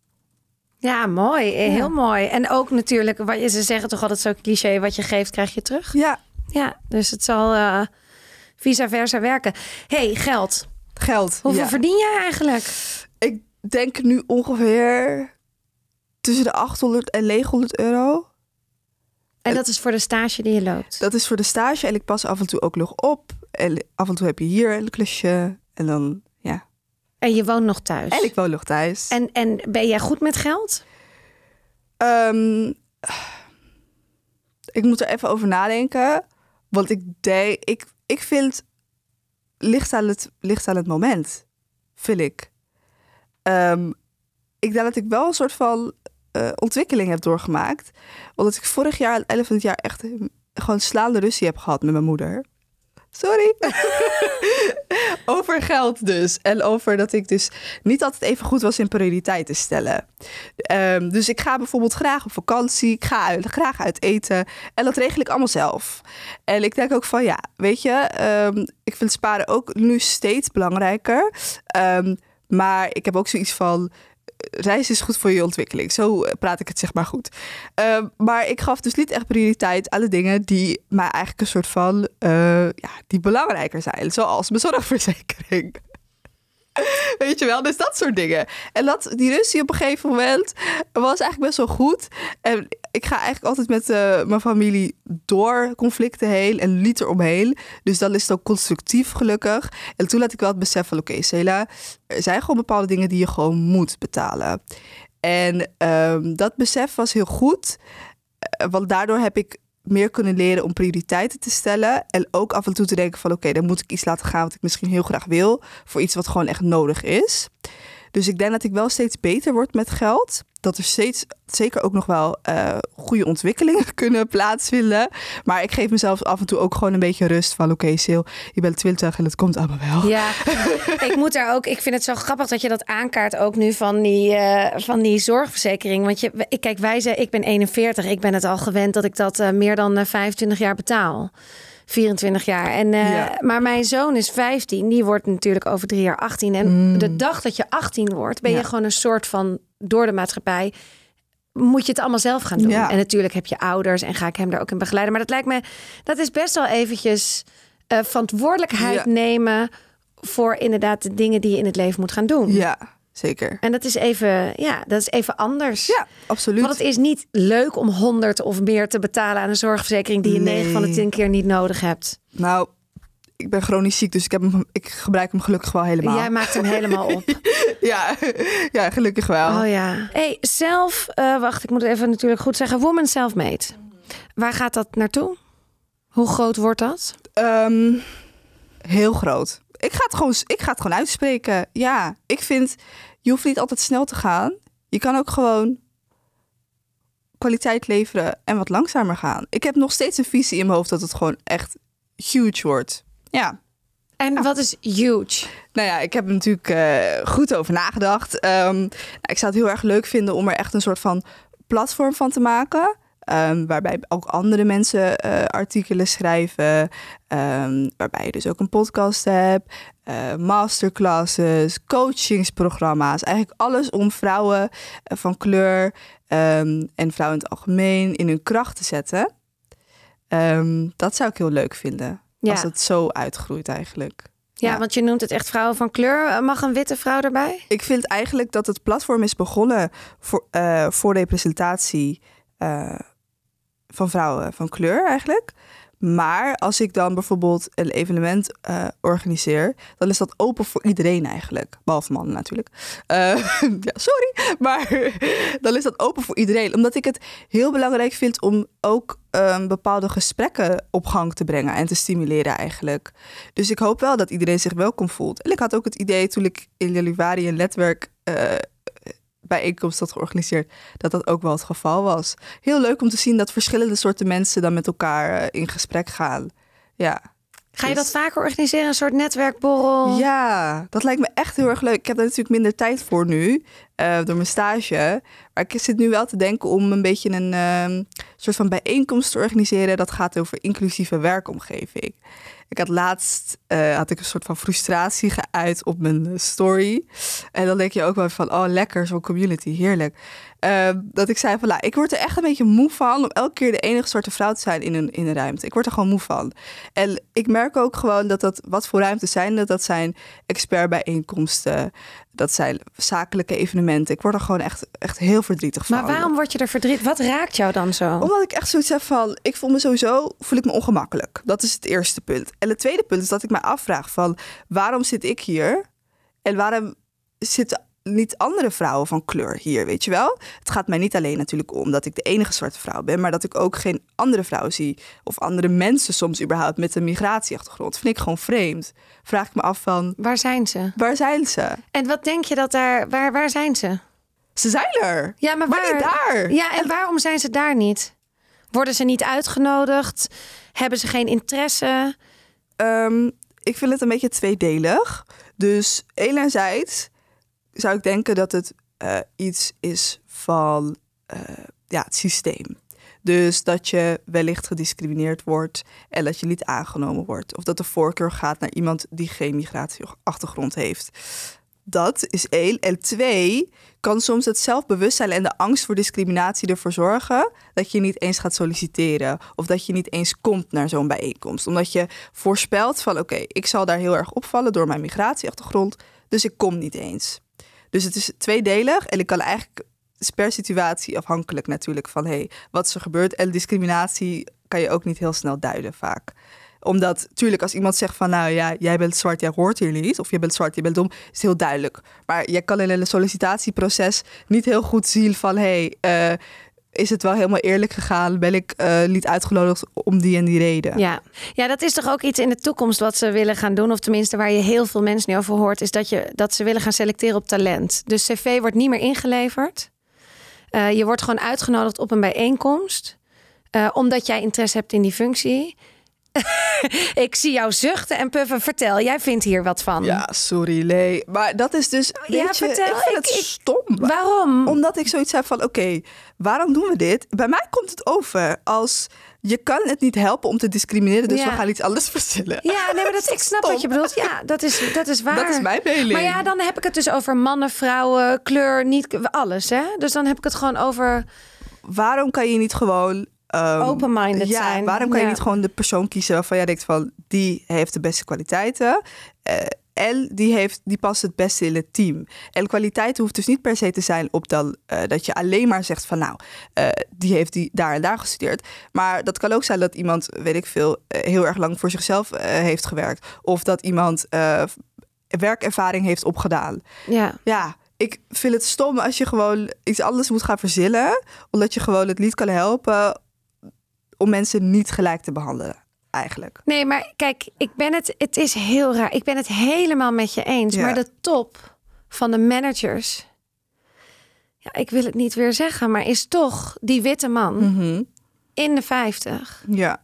Ja, mooi. Eh, Heel mooi. En ook natuurlijk, wat je, ze zeggen toch altijd zo cliché, wat je geeft, krijg je terug. Ja, Ja, dus het zal eh vice versa werken. hey, geld. geld. Hoeveel ja. verdien jij eigenlijk? Ik denk nu ongeveer tussen de 800 en 900 euro. En dat is voor de stage die je loopt. Dat is voor de stage en ik pas af en toe ook nog op. Af en toe heb je hier een klusje. En dan, ja. En je woont nog thuis. En ik woon nog thuis. En, en ben jij goed met geld? Ehm, ik moet er even over nadenken. Want ik denk, ik, ik vind, ligt aan het, ligt aan het moment, vind ik. Ehm, ik denk dat ik wel een soort van uh, ontwikkeling heb doorgemaakt. Omdat ik vorig jaar, aan het einde van het jaar, echt gewoon slaande ruzie heb gehad met mijn moeder. Sorry. over geld dus. En over dat ik dus niet altijd even goed was in prioriteiten stellen. Um, dus ik ga bijvoorbeeld graag op vakantie. Ik ga uit, graag uit eten. En dat regel ik allemaal zelf. En ik denk ook van ja, weet je, um, ik vind sparen ook nu steeds belangrijker. Um, maar ik heb ook zoiets van reizen is goed voor je ontwikkeling. Zo eh, praat ik het zeg maar goed. Uh, maar ik gaf dus niet echt prioriteit aan de dingen die mij eigenlijk een soort van, uh, ja, die belangrijker zijn. Zoals mijn zorgverzekering. Weet je wel, dus dat soort dingen. En dat, die ruzie op een gegeven moment was eigenlijk best wel goed. En ik ga eigenlijk altijd met uh, mijn familie door conflicten heen en liet eromheen. Dus dan is het ook constructief gelukkig. En toen had ik wel het besef van oké, Cela, er zijn gewoon bepaalde dingen die je gewoon moet betalen. En um, dat besef was heel goed. Uh, want daardoor heb ik meer kunnen leren om prioriteiten te stellen. En ook af en toe te denken van oké, dan moet ik iets laten gaan wat ik misschien heel graag wil. Voor iets wat gewoon echt nodig is. Dus ik denk dat ik wel steeds beter word met geld. Dat er steeds zeker ook nog wel uh, goede ontwikkelingen kunnen plaatsvinden. Maar ik geef mezelf af en toe ook gewoon een beetje rust van oké, okay, Sil, je bent 20 en het komt allemaal wel. Ja, ik moet daar ook. Ik vind het zo grappig dat je dat aankaart ook nu van die, uh, van die zorgverzekering. Want je, kijk, wij zijn, ik ben 41. Ik ben het al gewend dat ik dat uh, meer dan 25 jaar betaal. 24 jaar. En, uh, ja. Maar mijn zoon is 15. Die wordt natuurlijk over drie jaar 18. En mm. de dag dat je 18 wordt, ben je gewoon een soort van door de maatschappij. Moet je het allemaal zelf gaan doen. Ja. En natuurlijk heb je ouders en ga ik hem daar ook in begeleiden. Maar dat lijkt me, dat is best wel eventjes uh, verantwoordelijkheid nemen voor inderdaad de dingen die je in het leven moet gaan doen. Ja, zeker. En dat is even, ja, dat is even anders. Ja, absoluut. Want het is niet leuk om 100 of meer te betalen aan een zorgverzekering die je nee. 9 van de 10 keer niet nodig hebt. Nou, ik ben chronisch ziek, dus ik, heb hem, ik gebruik hem gelukkig wel helemaal. Jij maakt hem helemaal op. ja, ja, gelukkig wel. Oh ja. Hey, zelf, uh, wacht, ik moet even natuurlijk goed zeggen, Woman Self-Made. Waar gaat dat naartoe? Hoe groot wordt dat? Um, heel groot. Ik ga, het gewoon, ik ga het gewoon uitspreken. Ja, ik vind, je hoeft niet altijd snel te gaan. Je kan ook gewoon kwaliteit leveren en wat langzamer gaan. Ik heb nog steeds een visie in mijn hoofd dat het gewoon echt huge wordt. Ja. En wat is huge? Nou ja, ik heb er natuurlijk uh, goed over nagedacht. Um, nou, ik zou het heel erg leuk vinden om er echt een soort van platform van te maken. Um, waarbij ook andere mensen uh, artikelen schrijven. Um, waarbij je dus ook een podcast hebt. Uh, masterclasses, coachingsprogramma's. Eigenlijk alles om vrouwen uh, van kleur um, en vrouwen in het algemeen in hun kracht te zetten. dat zou ik heel leuk vinden. Ja. Als het zo uitgroeit eigenlijk. Ja, ja, want je noemt het echt vrouwen van kleur. Mag een witte vrouw erbij? Ik vind eigenlijk dat het platform is begonnen voor, voor representatie van vrouwen van kleur eigenlijk. Maar als ik dan bijvoorbeeld een evenement uh, organiseer, dan is dat open voor iedereen eigenlijk. Behalve mannen natuurlijk. Uh, ja, sorry. Maar dan is dat open voor iedereen. Omdat ik het heel belangrijk vind om ook um, bepaalde gesprekken op gang te brengen en te stimuleren eigenlijk. Dus ik hoop wel dat iedereen zich welkom voelt. En ik had ook het idee toen ik in januari een netwerk uh, bijeenkomst had georganiseerd, dat dat ook wel het geval was. Heel leuk om te zien dat verschillende soorten mensen dan met elkaar uh, in gesprek gaan. Ja. Ga je dat vaker organiseren, een soort netwerkborrel? Ja, dat lijkt me echt heel erg leuk. Ik heb daar natuurlijk minder tijd voor nu, uh, door mijn stage. Maar ik zit nu wel te denken om een beetje een uh, soort van bijeenkomst te organiseren. Dat gaat over inclusieve werkomgeving. Ik had laatst uh, had ik een soort van frustratie geuit op mijn story. En dan denk je ook wel van, oh lekker, zo'n community, heerlijk. Uh, dat ik zei van, nou, ik word er echt een beetje moe van om elke keer de enige soort vrouw te zijn in een, in een ruimte. Ik word er gewoon moe van. En ik merk ook gewoon dat dat, wat voor ruimtes zijn dat? Dat zijn expertbijeenkomsten, dat zijn zakelijke evenementen. Ik word er gewoon echt, echt heel verdrietig van. Maar waarom word je er verdrietig? Wat raakt jou dan zo? Omdat ik echt zoiets heb van, ik voel me sowieso, voel ik me ongemakkelijk. Dat is het eerste punt. En het tweede punt is dat ik me afvraag van, waarom zit ik hier? En waarom zitten niet andere vrouwen van kleur hier, weet je wel? Het gaat mij niet alleen natuurlijk om dat ik de enige zwarte vrouw ben, maar dat ik ook geen andere vrouw zie of andere mensen soms überhaupt met een migratieachtergrond. Vind ik gewoon vreemd. Vraag ik me af van. Waar zijn ze? Waar zijn ze? En wat denk je dat daar. Waar, waar zijn ze? Ze zijn er. Ja, maar Maar waar? niet daar. Ja, en waarom zijn ze daar niet? Worden ze niet uitgenodigd? Hebben ze geen interesse? Ehm, ik vind het een beetje tweedelig. Dus enerzijds zou ik denken dat het eh, iets is van eh, ja, het systeem. Dus dat je wellicht gediscrimineerd wordt en dat je niet aangenomen wordt. Of dat de voorkeur gaat naar iemand die geen migratieachtergrond heeft. Dat is één. En twee, kan soms het zelfbewustzijn en de angst voor discriminatie ervoor zorgen dat je niet eens gaat solliciteren. Of dat je niet eens komt naar zo'n bijeenkomst. Omdat je voorspelt van oké, ik zal daar heel erg opvallen door mijn migratieachtergrond. Dus ik kom niet eens. Dus het is tweedelig en ik kan eigenlijk per situatie afhankelijk natuurlijk van hey, wat er gebeurd. En discriminatie kan je ook niet heel snel duiden vaak omdat, tuurlijk, als iemand zegt van, nou ja, jij bent zwart, jij hoort hier niet. Of je bent zwart, je bent dom, is heel duidelijk. Maar jij kan in een sollicitatieproces niet heel goed zien van, hé, hey, uh, is het wel helemaal eerlijk gegaan? Ben ik uh, niet uitgenodigd om die en die reden? Ja. ja, dat is toch ook iets in de toekomst wat ze willen gaan doen. Of tenminste waar je heel veel mensen nu over hoort. Is dat, je, dat ze willen gaan selecteren op talent. Dus cv wordt niet meer ingeleverd. Uh, je wordt gewoon uitgenodigd op een bijeenkomst. Uh, omdat jij interesse hebt in die functie. ik zie jou zuchten en puffen. Vertel, jij vindt hier wat van. Ja, sorry, Lee. Maar dat is dus. Weet ja, je, vertel. Ik vind het ik, stom. Waarom? Omdat ik zoiets heb van: oké, okay, waarom doen we dit? Bij mij komt het over als. Je kan het niet helpen om te discrimineren, dus Ja. we gaan iets anders verzinnen. Ja, nee, maar dat, ik snap wat je bedoelt. Ja, dat is, dat is waar. Dat is mijn mening. Maar ja, dan heb ik het dus over mannen, vrouwen, kleur, niet alles. Hè? Dus dan heb ik het gewoon over Waarom kan je niet gewoon. Ehm, open-minded ja, zijn. waarom kan je niet gewoon de persoon kiezen waarvan jij denkt van die heeft de beste kwaliteiten eh, en die, heeft, die past het beste in het team. En kwaliteit hoeft dus niet per se te zijn op dan, eh, dat je alleen maar zegt van nou, eh, die heeft die daar en daar gestudeerd. Maar dat kan ook zijn dat iemand, weet ik veel, heel erg lang voor zichzelf heeft gewerkt. Of dat iemand werkervaring heeft opgedaan. Ja. Ja, ik vind het stom als je gewoon iets anders moet gaan verzinnen. Omdat je gewoon het niet kan helpen om mensen niet gelijk te behandelen. Eigenlijk. Nee, maar kijk, ik ben het, het is heel raar. Ik ben het helemaal met je eens. Ja. Maar de top van de managers, ja, ik wil het niet weer zeggen, maar is toch die witte man Mhm. in de 50 Ja.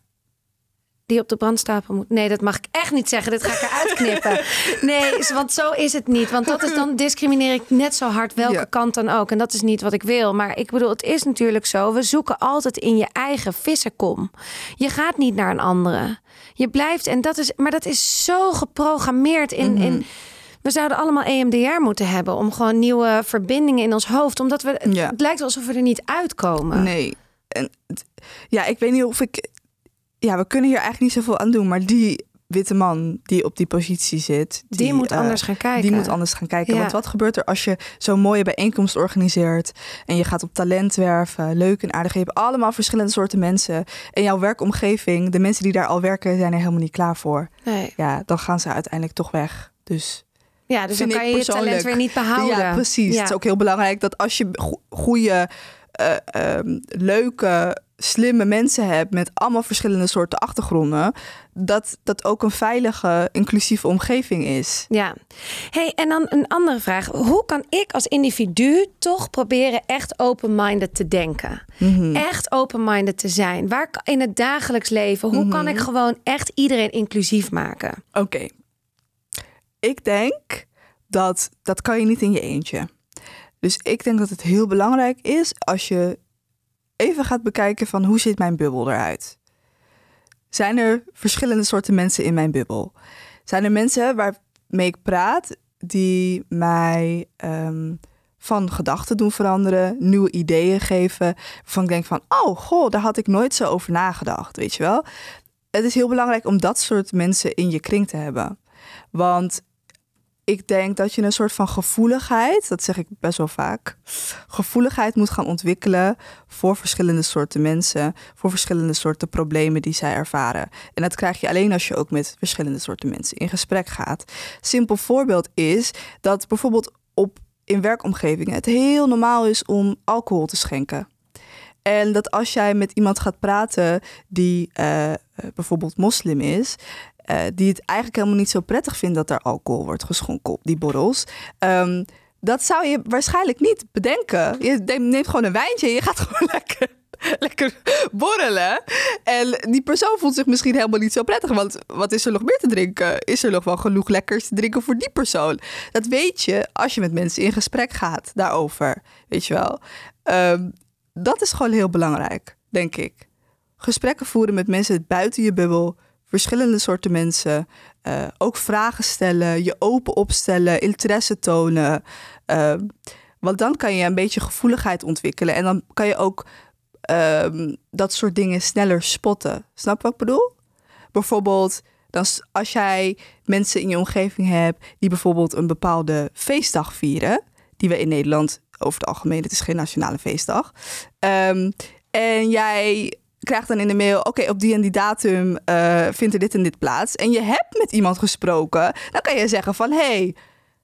Die op de brandstapel moet. Nee, dat mag ik echt niet zeggen. Dit ga ik eruit knippen. Nee, want zo is het niet. Want dat is dan discrimineer ik net zo hard welke Ja. kant dan ook. En dat is niet wat ik wil. Maar ik bedoel, het is natuurlijk zo. We zoeken altijd in je eigen vissenkom. Je gaat niet naar een andere. Je blijft en dat is. Maar dat is zo geprogrammeerd in. Mhm. in we zouden allemaal EMDR moeten hebben om gewoon nieuwe verbindingen in ons hoofd. Omdat we. Ja. Het lijkt alsof we er niet uitkomen. Nee. En, ja, ik weet niet of ik... Ja, we kunnen hier eigenlijk niet zoveel aan doen. Maar die witte man die op die positie zit... Die, moet eh, anders gaan kijken. Die moet anders gaan kijken. Ja. Want wat gebeurt er als je zo'n mooie bijeenkomst organiseert en je gaat op talent werven, leuk en aardig. Je hebt allemaal verschillende soorten mensen. En jouw werkomgeving, de mensen die daar al werken, zijn er helemaal niet klaar voor. Nee. Ja, dan gaan ze uiteindelijk toch weg. Dus Ja, dus dan kan je je talent weer niet behouden. ja, precies. Ja. Het is ook heel belangrijk dat als je go- goede, eh, ehm, leuke, slimme mensen hebt met allemaal verschillende soorten achtergronden, dat dat ook een veilige, inclusieve omgeving is. Ja. Hey, en dan een andere vraag. Hoe kan ik als individu toch proberen echt open-minded te denken? Mhm. Echt open-minded te zijn? Waar in het dagelijks leven, hoe kan ik gewoon echt iedereen inclusief maken? Oké. Ik denk dat dat kan je niet in je eentje. Dus ik denk dat het heel belangrijk is als je even gaat bekijken van hoe ziet mijn bubbel eruit. Zijn er verschillende soorten mensen in mijn bubbel? Zijn er mensen waarmee ik praat die mij ehm, van gedachten doen veranderen, nieuwe ideeën geven, waarvan ik denk van, oh goh, daar had ik nooit zo over nagedacht, weet je wel? Het is heel belangrijk om dat soort mensen in je kring te hebben. Want ik denk dat je een soort van gevoeligheid, dat zeg ik best wel vaak, gevoeligheid moet gaan ontwikkelen voor verschillende soorten mensen, voor verschillende soorten problemen die zij ervaren. En dat krijg je alleen als je ook met verschillende soorten mensen in gesprek gaat. Simpel voorbeeld is dat bijvoorbeeld op in werkomgevingen het heel normaal is om alcohol te schenken. En dat als jij met iemand gaat praten die uh, bijvoorbeeld moslim is, uh, die het eigenlijk helemaal niet zo prettig vindt dat er alcohol wordt geschonken op die borrels. Um, dat zou je waarschijnlijk niet bedenken. Je neemt gewoon een wijntje en je gaat gewoon lekker, lekker borrelen. En die persoon voelt zich misschien helemaal niet zo prettig. Want wat is er nog meer te drinken? Is er nog wel genoeg lekkers te drinken voor die persoon? Dat weet je als je met mensen in gesprek gaat daarover. Weet je wel. Um, dat is gewoon heel belangrijk, denk ik. Gesprekken voeren met mensen buiten je bubbel. Verschillende soorten mensen. Uh, ook vragen stellen, je open opstellen, interesse tonen. Uh, want dan kan je een beetje gevoeligheid ontwikkelen. En dan kan je ook uh, dat soort dingen sneller spotten. Snap wat ik bedoel? Bijvoorbeeld, dan, als jij mensen in je omgeving hebt die bijvoorbeeld een bepaalde feestdag vieren, die we in Nederland over het algemeen, het is geen nationale feestdag. Um, en jij krijgt dan in de mail: oké, op die en die datum uh, vindt er dit en dit plaats. En je hebt met iemand gesproken, dan kan je zeggen: van hé, hey,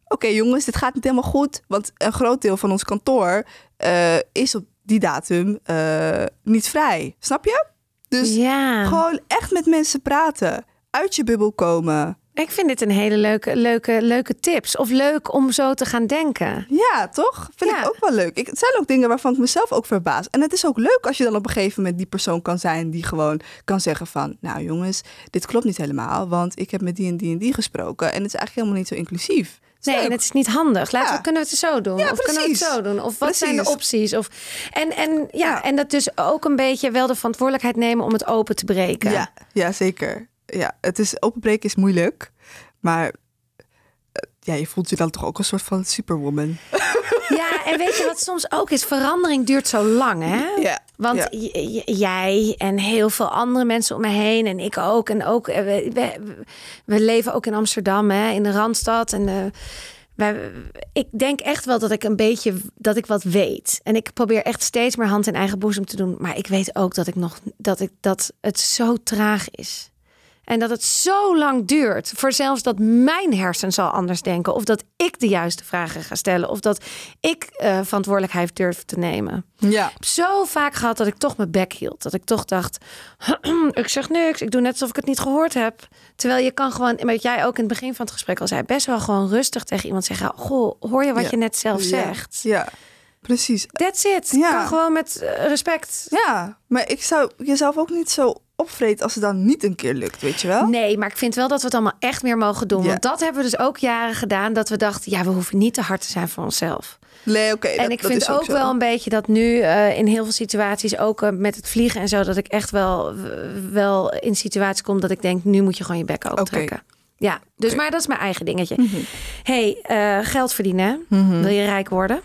oké jongens, dit gaat niet helemaal goed. Want een groot deel van ons kantoor uh, is op die datum uh, niet vrij. Snap je? Dus ja. gewoon echt met mensen praten, uit je bubbel komen. Ik vind dit een hele leuke, leuke, leuke tips. Of leuk om zo te gaan denken. Ja, toch? Vind ja. ik ook wel leuk. Ik, het zijn ook dingen waarvan ik mezelf ook verbaas. En het is ook leuk als je dan op een gegeven moment die persoon kan zijn die gewoon kan zeggen van, nou jongens, dit klopt niet helemaal, want ik heb met die en die en die gesproken en het is eigenlijk helemaal niet zo inclusief. Nee, en het is niet handig. Laten ja. we, kunnen we het zo doen? Ja, of kunnen we het zo doen? Of wat precies. zijn de opties? Of, en, en, ja, ja, en dat dus ook een beetje wel de verantwoordelijkheid nemen om het open te breken. Ja, ja zeker ja, het is openbreken is moeilijk. Maar eh, ja, je voelt je dan toch ook een soort van superwoman. Ja, en weet je wat soms ook is? Verandering duurt zo lang, hè? Ja. Want jij en heel veel andere mensen om me heen en ik ook. En ook, eh, we, we, we leven ook in Amsterdam, hè, in de Randstad. En uh, wij, ik denk echt wel dat ik een beetje dat ik wat weet. En ik probeer echt steeds meer hand in eigen boezem te doen. Maar ik weet ook dat ik nog dat ik dat het zo traag is. En dat het zo lang duurt voor zelfs dat mijn hersen zal anders denken. Of dat ik de juiste vragen ga stellen. Of dat ik uh, verantwoordelijkheid durf te nemen. Ja. Zo vaak gehad dat ik toch mijn bek hield. Dat ik toch dacht, ik zeg niks. Ik doe net alsof ik het niet gehoord heb. Terwijl je kan gewoon, wat jij ook in het begin van het gesprek al zei, best wel gewoon rustig tegen iemand zeggen. Goh, hoor je wat ja. je net zelf ja. zegt? Ja. Precies. That's it. Ja. Kan gewoon met uh, respect. Ja, maar ik zou jezelf ook niet zo opvreet als het dan niet een keer lukt, weet je wel? Nee, maar ik vind wel dat we het allemaal echt meer mogen doen. Ja. Want dat hebben we dus ook jaren gedaan. Dat we dachten, ja, we hoeven niet te hard te zijn voor onszelf. Nee, oké. Okay, en ik vind ook, ook wel een beetje dat nu uh, in heel veel situaties, ook uh, met het vliegen en zo, dat ik echt wel, wel in situaties kom dat ik denk, nu moet je gewoon je bek open trekken. Okay. Ja, dus okay. maar dat is mijn eigen dingetje. Mm -hmm. hey, uh, geld verdienen. Mm -hmm. Wil je rijk worden?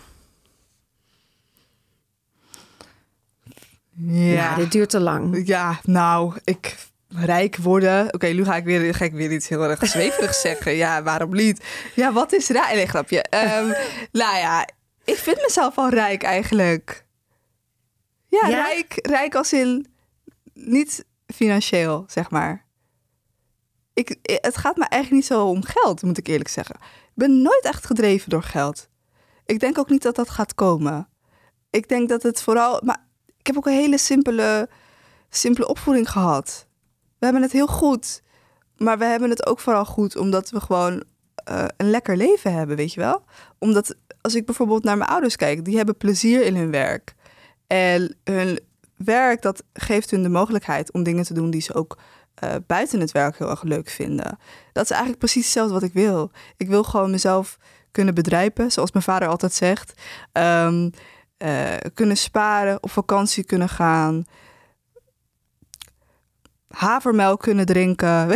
Ja. ja, dit duurt te lang. Ja, nou, ik rijk worden. Oké, okay, nu ga ik, weer, ga ik weer iets heel erg zweverigs zeggen. Ja, waarom niet? Ja, wat is rijk? Nee, grapje. Um, nou ja, ik vind mezelf al rijk eigenlijk. Ja, ja, Rijk, rijk als in niet financieel, zeg maar. Ik, het gaat me eigenlijk niet zo om geld, moet ik eerlijk zeggen. Ik ben nooit echt gedreven door geld. Ik denk ook niet dat dat gaat komen. Ik denk dat het vooral... Maar ik heb ook een hele simpele, simpele opvoeding gehad. We hebben het heel goed. Maar we hebben het ook vooral goed omdat we gewoon uh, een lekker leven hebben, weet je wel? Omdat als ik bijvoorbeeld naar mijn ouders kijk, die hebben plezier in hun werk. En hun werk, dat geeft hun de mogelijkheid om dingen te doen die ze ook uh, buiten het werk heel erg leuk vinden. Dat is eigenlijk precies hetzelfde wat ik wil. Ik wil gewoon mezelf kunnen bedrijven, zoals mijn vader altijd zegt. Um, uh, kunnen sparen, op vakantie kunnen gaan, havermelk kunnen drinken.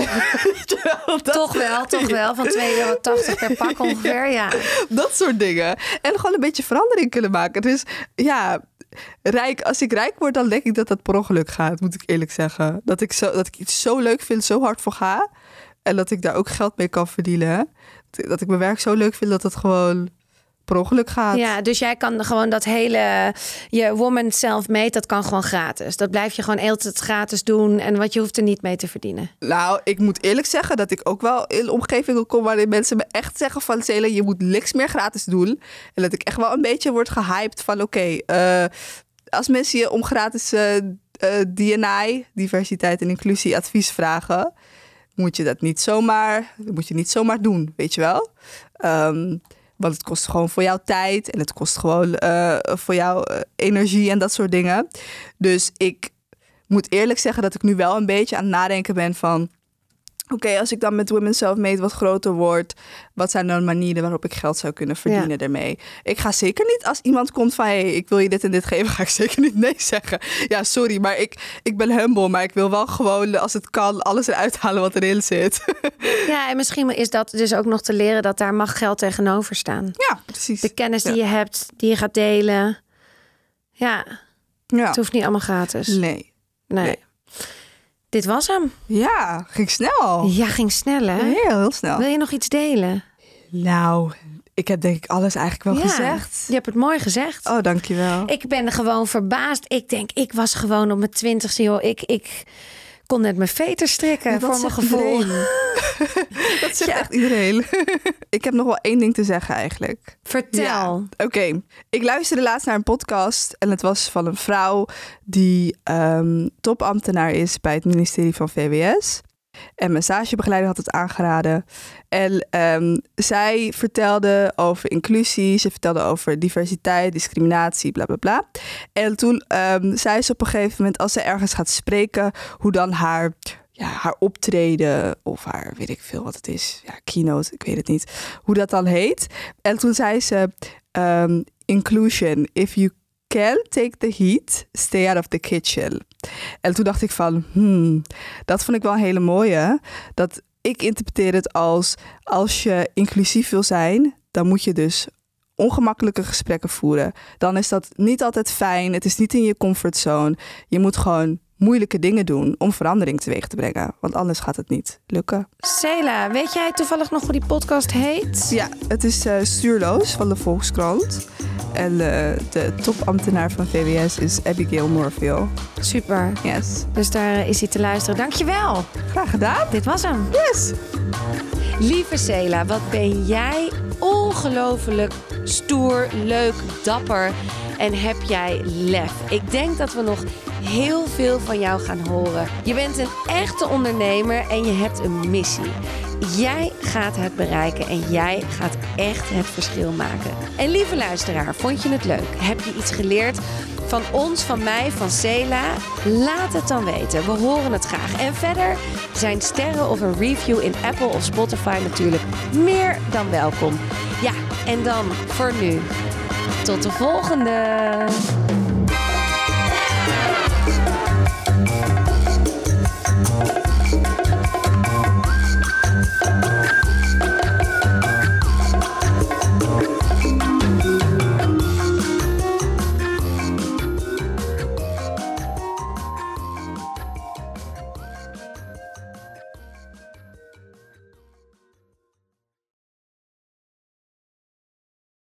dat, toch wel, toch wel. Van 2,80 euro per pak ongeveer, ja. Dat soort dingen. En gewoon een beetje verandering kunnen maken. Dus ja, rijk, als ik rijk word, dan denk ik dat dat per ongeluk gaat, moet ik eerlijk zeggen. Dat ik, zo, dat ik iets zo leuk vind, zo hard voor ga. En dat ik daar ook geld mee kan verdienen. Dat ik mijn werk zo leuk vind dat het gewoon per ongeluk gaat. Ja, dus jij kan gewoon dat hele, je woman self-made, dat kan gewoon gratis. Dat blijf je gewoon altijd gratis doen en wat je hoeft er niet mee te verdienen. Nou, ik moet eerlijk zeggen dat ik ook wel in omgevingen kom waarin mensen me echt zeggen van Cela, je moet niks meer gratis doen. En dat ik echt wel een beetje word gehyped van oké, eh, als mensen je om gratis uh, uh, DNI, diversiteit en inclusie advies vragen, moet je dat niet zomaar, moet je niet zomaar doen, weet je wel. Um, want het kost gewoon voor jouw tijd en het kost gewoon uh, voor jouw energie en dat soort dingen. Dus ik moet eerlijk zeggen dat ik nu wel een beetje aan het nadenken ben van Oké, als ik dan met Women Self-Made wat groter word, wat zijn dan manieren waarop ik geld zou kunnen verdienen ja. daarmee? Ik ga zeker niet als iemand komt van, hey, ik wil je dit en dit geven, ga ik zeker niet nee zeggen. Ja, sorry, maar ik, ik ben humble, maar ik wil wel gewoon, als het kan, alles eruit halen wat erin zit. Ja, en misschien is dat dus ook nog te leren dat daar mag geld tegenover staan. Ja, precies. De kennis die je hebt, die je gaat delen. Ja, ja. het hoeft niet allemaal gratis. Nee. Nee. nee. Dit was hem. Ja, ging snel. Ja, ging snel hè? Heel, heel snel. Wil je nog iets delen? Nou, ik heb denk ik alles eigenlijk wel ja, gezegd. Je hebt het mooi gezegd. Oh, dankjewel. Ik ben gewoon verbaasd. Ik denk, ik was gewoon op mijn twintigste, joh. Ik, ik kon net mijn veter strikken Ja, voor mijn gevoel. dat zegt Ja. echt iedereen. ik heb nog wel één ding te zeggen eigenlijk. Vertel. Ja, Oké, ik luisterde laatst naar een podcast en het was van een vrouw die ehm, topambtenaar is bij het ministerie van VWS. En massagebegeleider had het aangeraden. En ehm, zij vertelde over inclusie, ze vertelde over diversiteit, discriminatie, bla bla bla. En toen ehm, zei ze op een gegeven moment, als ze ergens gaat spreken, hoe dan haar, ja, haar optreden of haar, weet ik veel wat het is, ja, keynote, ik weet het niet, hoe dat dan heet. En toen zei ze, ehm, inclusion, if you can take the heat, stay out of the kitchen. En toen dacht ik van, hmm, dat vond ik wel een hele mooie. Dat ik interpreteer het als, als je inclusief wil zijn, dan moet je dus ongemakkelijke gesprekken voeren. Dan is dat niet altijd fijn. Het is niet in je comfortzone. Je moet gewoon moeilijke dingen doen om verandering teweeg te brengen. Want anders gaat het niet lukken. Cela, weet jij toevallig nog hoe die podcast heet? Ja, het is eh, Stuurloos van de Volkskrant. En eh, de topambtenaar van VWS is Abigail Morville. Super. Yes. Dus daar is hij te luisteren. Dankjewel. Graag gedaan. Dit was hem. Yes. Lieve Cela, wat ben jij ongelooflijk stoer, leuk, dapper en heb jij lef. Ik denk dat we nog heel veel van jou gaan horen. Je bent een echte ondernemer en je hebt een missie. Jij gaat het bereiken en jij gaat echt het verschil maken. En lieve luisteraar, vond je het leuk? Heb je iets geleerd van ons, van mij, van Cela? Laat het dan weten. We horen het graag. En verder zijn sterren of een review in Apple of Spotify natuurlijk meer dan welkom. Ja, en dan voor nu. Tot de volgende!